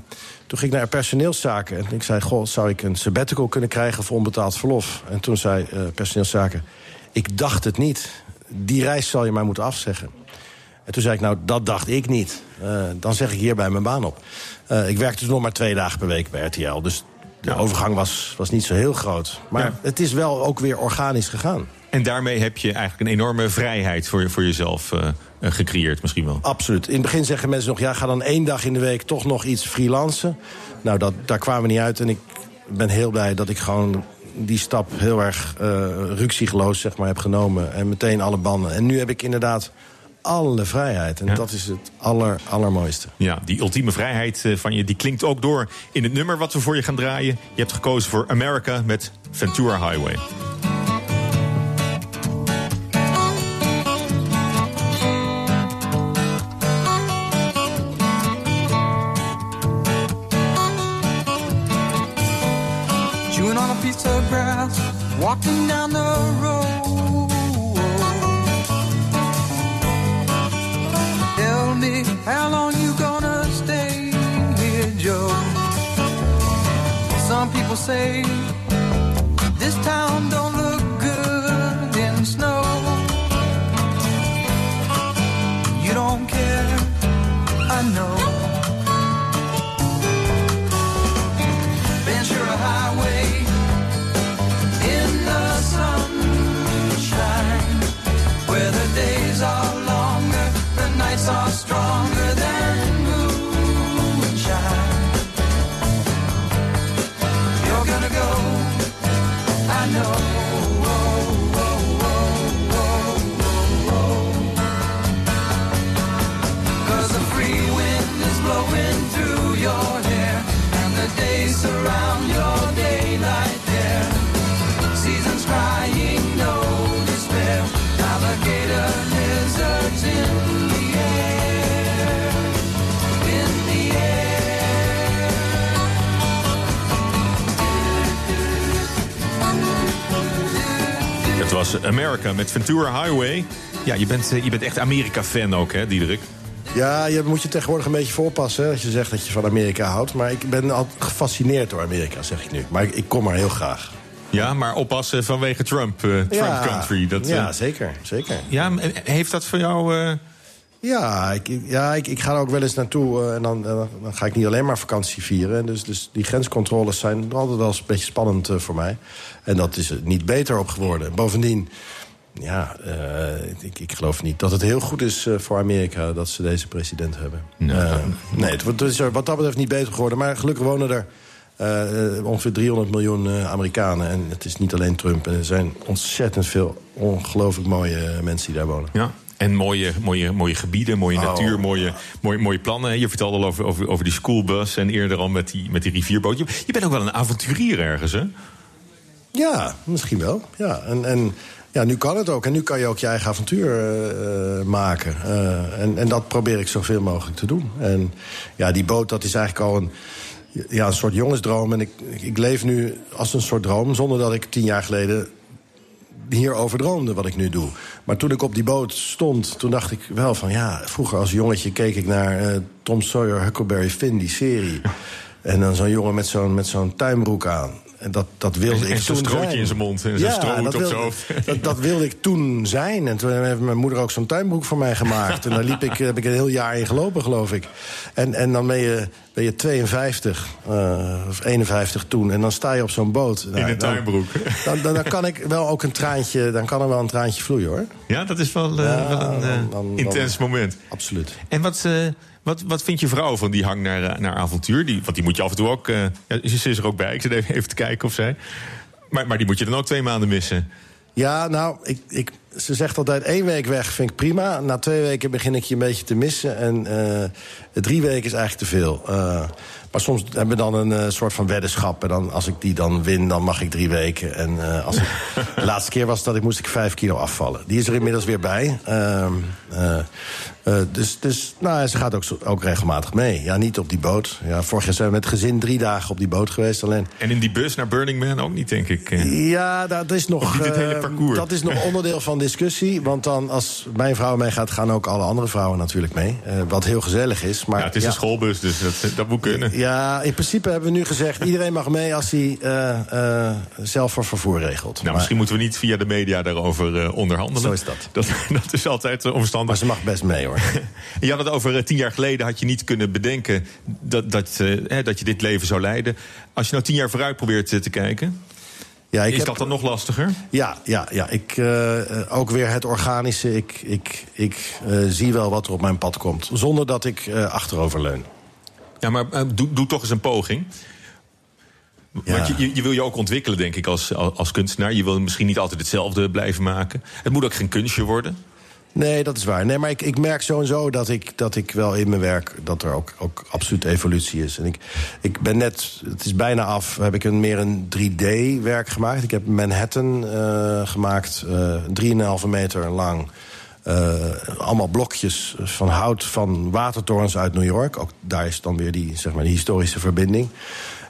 toen ging ik naar personeelszaken. En ik zei, goh, zou ik een sabbatical kunnen krijgen voor onbetaald verlof? En toen zei eh, personeelszaken... ik dacht het niet. Die reis zal je maar moeten afzeggen. En toen zei ik, nou, dat dacht ik niet. Uh, dan zeg ik hierbij mijn baan op. Uh, ik werkte dus nog maar twee dagen per week bij RTL. Dus de overgang was, was niet zo heel groot. Maar ja. het is wel ook weer organisch gegaan. En daarmee heb je eigenlijk een enorme vrijheid voor, voor jezelf uh, gecreëerd misschien wel. Absoluut. In het begin zeggen mensen nog... ja, ga dan één dag in de week toch nog iets freelancen. Nou, dat, daar kwamen we niet uit. En ik ben heel blij dat ik gewoon die stap heel erg uh, ruksigloos zeg maar, heb genomen. En meteen alle banden. En nu heb ik inderdaad alle vrijheid. En ja. dat is het aller, allermooiste. Ja, die ultieme vrijheid van je die klinkt ook door in het nummer wat we voor je gaan draaien. Je hebt gekozen voor America met Ventura Highway. Walking down the road. Tell me how long you gonna stay here, Joe. Some people say America met Ventura Highway. Ja, je bent, je bent echt Amerika-fan ook, hè, Diederik? Ja, je moet je tegenwoordig een beetje voorpassen hè, als je zegt dat je van Amerika houdt. Maar ik ben altijd gefascineerd door Amerika, zeg ik nu. Maar ik, ik kom er heel graag. Ja, maar oppassen vanwege Trump, uh, Trump ja, country. Dat, ja, uh, zeker, zeker. Ja, heeft dat voor jou... Uh... Ja, ik, ja ik, ik ga er ook wel eens naartoe en dan, dan, ga ik niet alleen maar vakantie vieren. Dus, dus die grenscontroles zijn altijd wel eens een beetje spannend voor mij. En dat is er niet beter op geworden. Bovendien, ja, ik, ik geloof niet dat het heel goed is voor Amerika... dat ze deze president hebben. Nee, nee het, het is er wat dat betreft niet beter geworden. Maar gelukkig wonen er... Uh, ongeveer 300 miljoen uh, Amerikanen. En het is niet alleen Trump. En er zijn ontzettend veel ongelooflijk mooie mensen die daar wonen. Ja. En mooie, mooie, mooie gebieden, mooie oh. natuur, mooie, mooie, mooie plannen. Je vertelde al over, over, over die schoolbus en eerder al met die, met die rivierboot. Je, je bent ook wel een avonturier ergens, hè? Ja, misschien wel. Ja, en, en ja, nu kan het ook. En nu kan je ook je eigen avontuur uh, maken. Uh, en, en dat probeer ik zoveel mogelijk te doen. En ja, die boot, dat is eigenlijk al een ja, een soort jongensdroom. En ik, ik leef nu als een soort droom, zonder dat ik tien jaar geleden hierover droomde wat ik nu doe. Maar toen ik op die boot stond, toen dacht ik wel van... ja, vroeger als jongetje keek ik naar uh, Tom Sawyer, Huckleberry Finn, die serie. En dan zo'n jongen met zo'n zo'n tuinbroek aan. En dat, dat wilde en, ik en toen strootje zijn. in zijn mond en ja, stroot dat op wilde, zijn hoofd. Dat, dat, wilde ik toen zijn. En toen heeft mijn moeder ook zo'n tuinbroek voor mij gemaakt. en daar liep ik, heb ik een heel jaar in gelopen, geloof ik. En, en dan ben je, ben je 52 uh, of 51 toen. En dan sta je op zo'n boot. in een tuinbroek. Dan, dan, dan, kan ik wel ook een traantje, dan kan er wel een traantje vloeien, hoor. Ja, dat is wel, uh, ja, wel een uh, dan, intens moment. Absoluut. En wat... Wat, wat vindt je vrouw van die hang naar, naar avontuur? Die, want die moet je af en toe ook... Uh, ze is er ook bij. Ik zit even, even te kijken of zij... Maar, maar die moet je dan ook twee maanden missen. Ja, nou, ik, ik, ze zegt altijd één week weg vind ik prima. Na twee weken begin ik je een beetje te missen. En uh, drie weken is eigenlijk te veel. Uh, maar soms hebben we dan een uh, soort van weddenschap. En dan, als ik die dan win, dan mag ik drie weken. En als ik, de laatste keer was dat ik moest ik vijf kilo afvallen. Die is er inmiddels weer bij. Uh, dus dus nou, ze gaat ook, ook regelmatig mee. Ja, niet op die boot. Ja, vorig jaar zijn we met gezin drie dagen op die boot geweest alleen. En in die bus naar Burning Man ook niet, denk ik. Ja, dat is nog, parcours. dat is nog onderdeel van discussie. Want dan, als mijn vrouw meegaat, gaan ook alle andere vrouwen natuurlijk mee. Uh, wat heel gezellig is. Maar, ja, het is ja, een schoolbus, dus dat, dat moet kunnen. Ja, in principe hebben we nu gezegd... iedereen mag mee als hij uh, zelf voor vervoer regelt. Nou, maar, misschien moeten we niet via de media daarover onderhandelen. Zo is dat. dat. Dat is altijd omstandig. Maar ze mag best mee, hoor. je had het over tien jaar geleden had je niet kunnen bedenken... dat, dat, dat je dit leven zou leiden. Als je nou tien jaar vooruit probeert te kijken... Ja, ik is heb, dat dan nog lastiger? Ja, ja, ja. Ik, uh, ook weer het organische. Ik, ik, ik uh, zie wel wat er op mijn pad komt. Zonder dat ik uh, achterover leun. Ja, maar doe, doe toch eens een poging. Ja. Want je, je, wil je ook ontwikkelen, denk ik, als, als kunstenaar. Je wil misschien niet altijd hetzelfde blijven maken. Het moet ook geen kunstje worden. Nee, dat is waar. Nee, maar ik, ik merk zo en zo dat ik, dat ik wel in mijn werk... dat er ook, ook absoluut evolutie is. En ik, ik ben net, het is bijna af, heb ik een, meer een 3D-werk gemaakt. Ik heb Manhattan uh, gemaakt, uh, 3,5 meter lang... Uh, allemaal blokjes van hout van watertorens uit New York. Ook daar is dan weer die, zeg maar, die historische verbinding.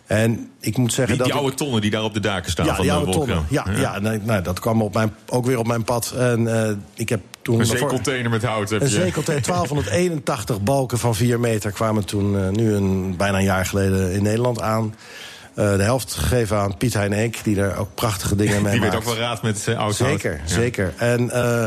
En ik moet zeggen die, dat. Die oude tonnen die daar op de daken staan ja, van die de oude tonnen. Ja, ja. ja nou, dat kwam op mijn, ook weer op mijn pad. En uh, ik heb toen. Een zeecontainer met hout. Heb een je. zeecontainer. 1281 balken van 4 meter kwamen toen, uh, nu een, bijna een jaar geleden, in Nederland aan. Uh, de helft gegeven aan Piet Hein Eek, die daar ook prachtige dingen mee die maakt. Die weet ook wel raad met uh, oud Zeker, hout. zeker. Ja. En uh,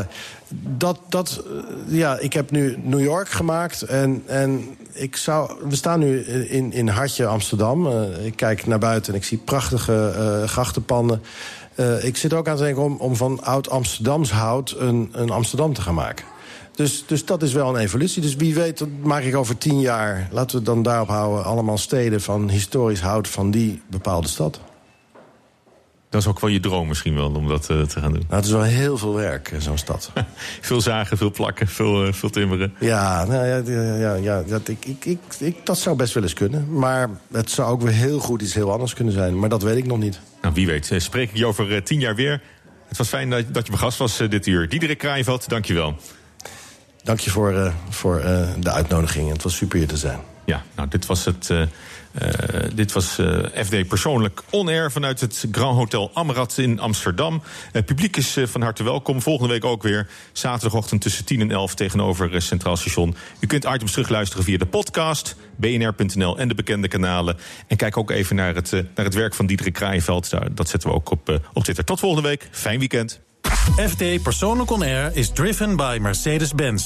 dat, dat, ja, ik heb nu New York gemaakt en, en ik zou, we staan nu in, in Hartje, Amsterdam. Uh, ik kijk naar buiten en ik zie prachtige uh, grachtenpanden. Uh, ik zit ook aan te denken om, om van oud-Amsterdams hout een, een Amsterdam te gaan maken. Dus, dus dat is wel een evolutie. Dus wie weet, dat maak ik over tien jaar... laten we het dan daarop houden, allemaal steden van historisch hout... van die bepaalde stad. Dat is ook wel je droom misschien wel, om dat uh, te gaan doen. Nou, het is wel heel veel werk, zo'n stad. veel zagen, veel plakken, veel, uh, veel timmeren. Ja, nou, ja, ja, ja dat, ik, ik, ik, ik, dat zou best wel eens kunnen. Maar het zou ook weer heel goed iets heel anders kunnen zijn. Maar dat weet ik nog niet. Nou, wie weet. Spreek ik je over tien jaar weer. Het was fijn dat, dat je mijn gast was dit uur. Diederik Kraaienveld, dank je wel. Dank je voor, uh, voor uh, de uitnodiging. Het was super hier te zijn. Ja, nou, dit was het. Uh, dit was FD persoonlijk on-air vanuit het Grand Hotel Amrad in Amsterdam. Het publiek is van harte welkom. Volgende week ook weer. Zaterdagochtend tussen 10 en 11 tegenover Centraal Station. U kunt items terugluisteren via de podcast, bnr.nl en de bekende kanalen. En kijk ook even naar het, naar het werk van Diederik Kraaienveld. Dat zetten we ook op, op Twitter. Tot volgende week. Fijn weekend. FD Persoonlijk On Air is driven by Mercedes-Benz.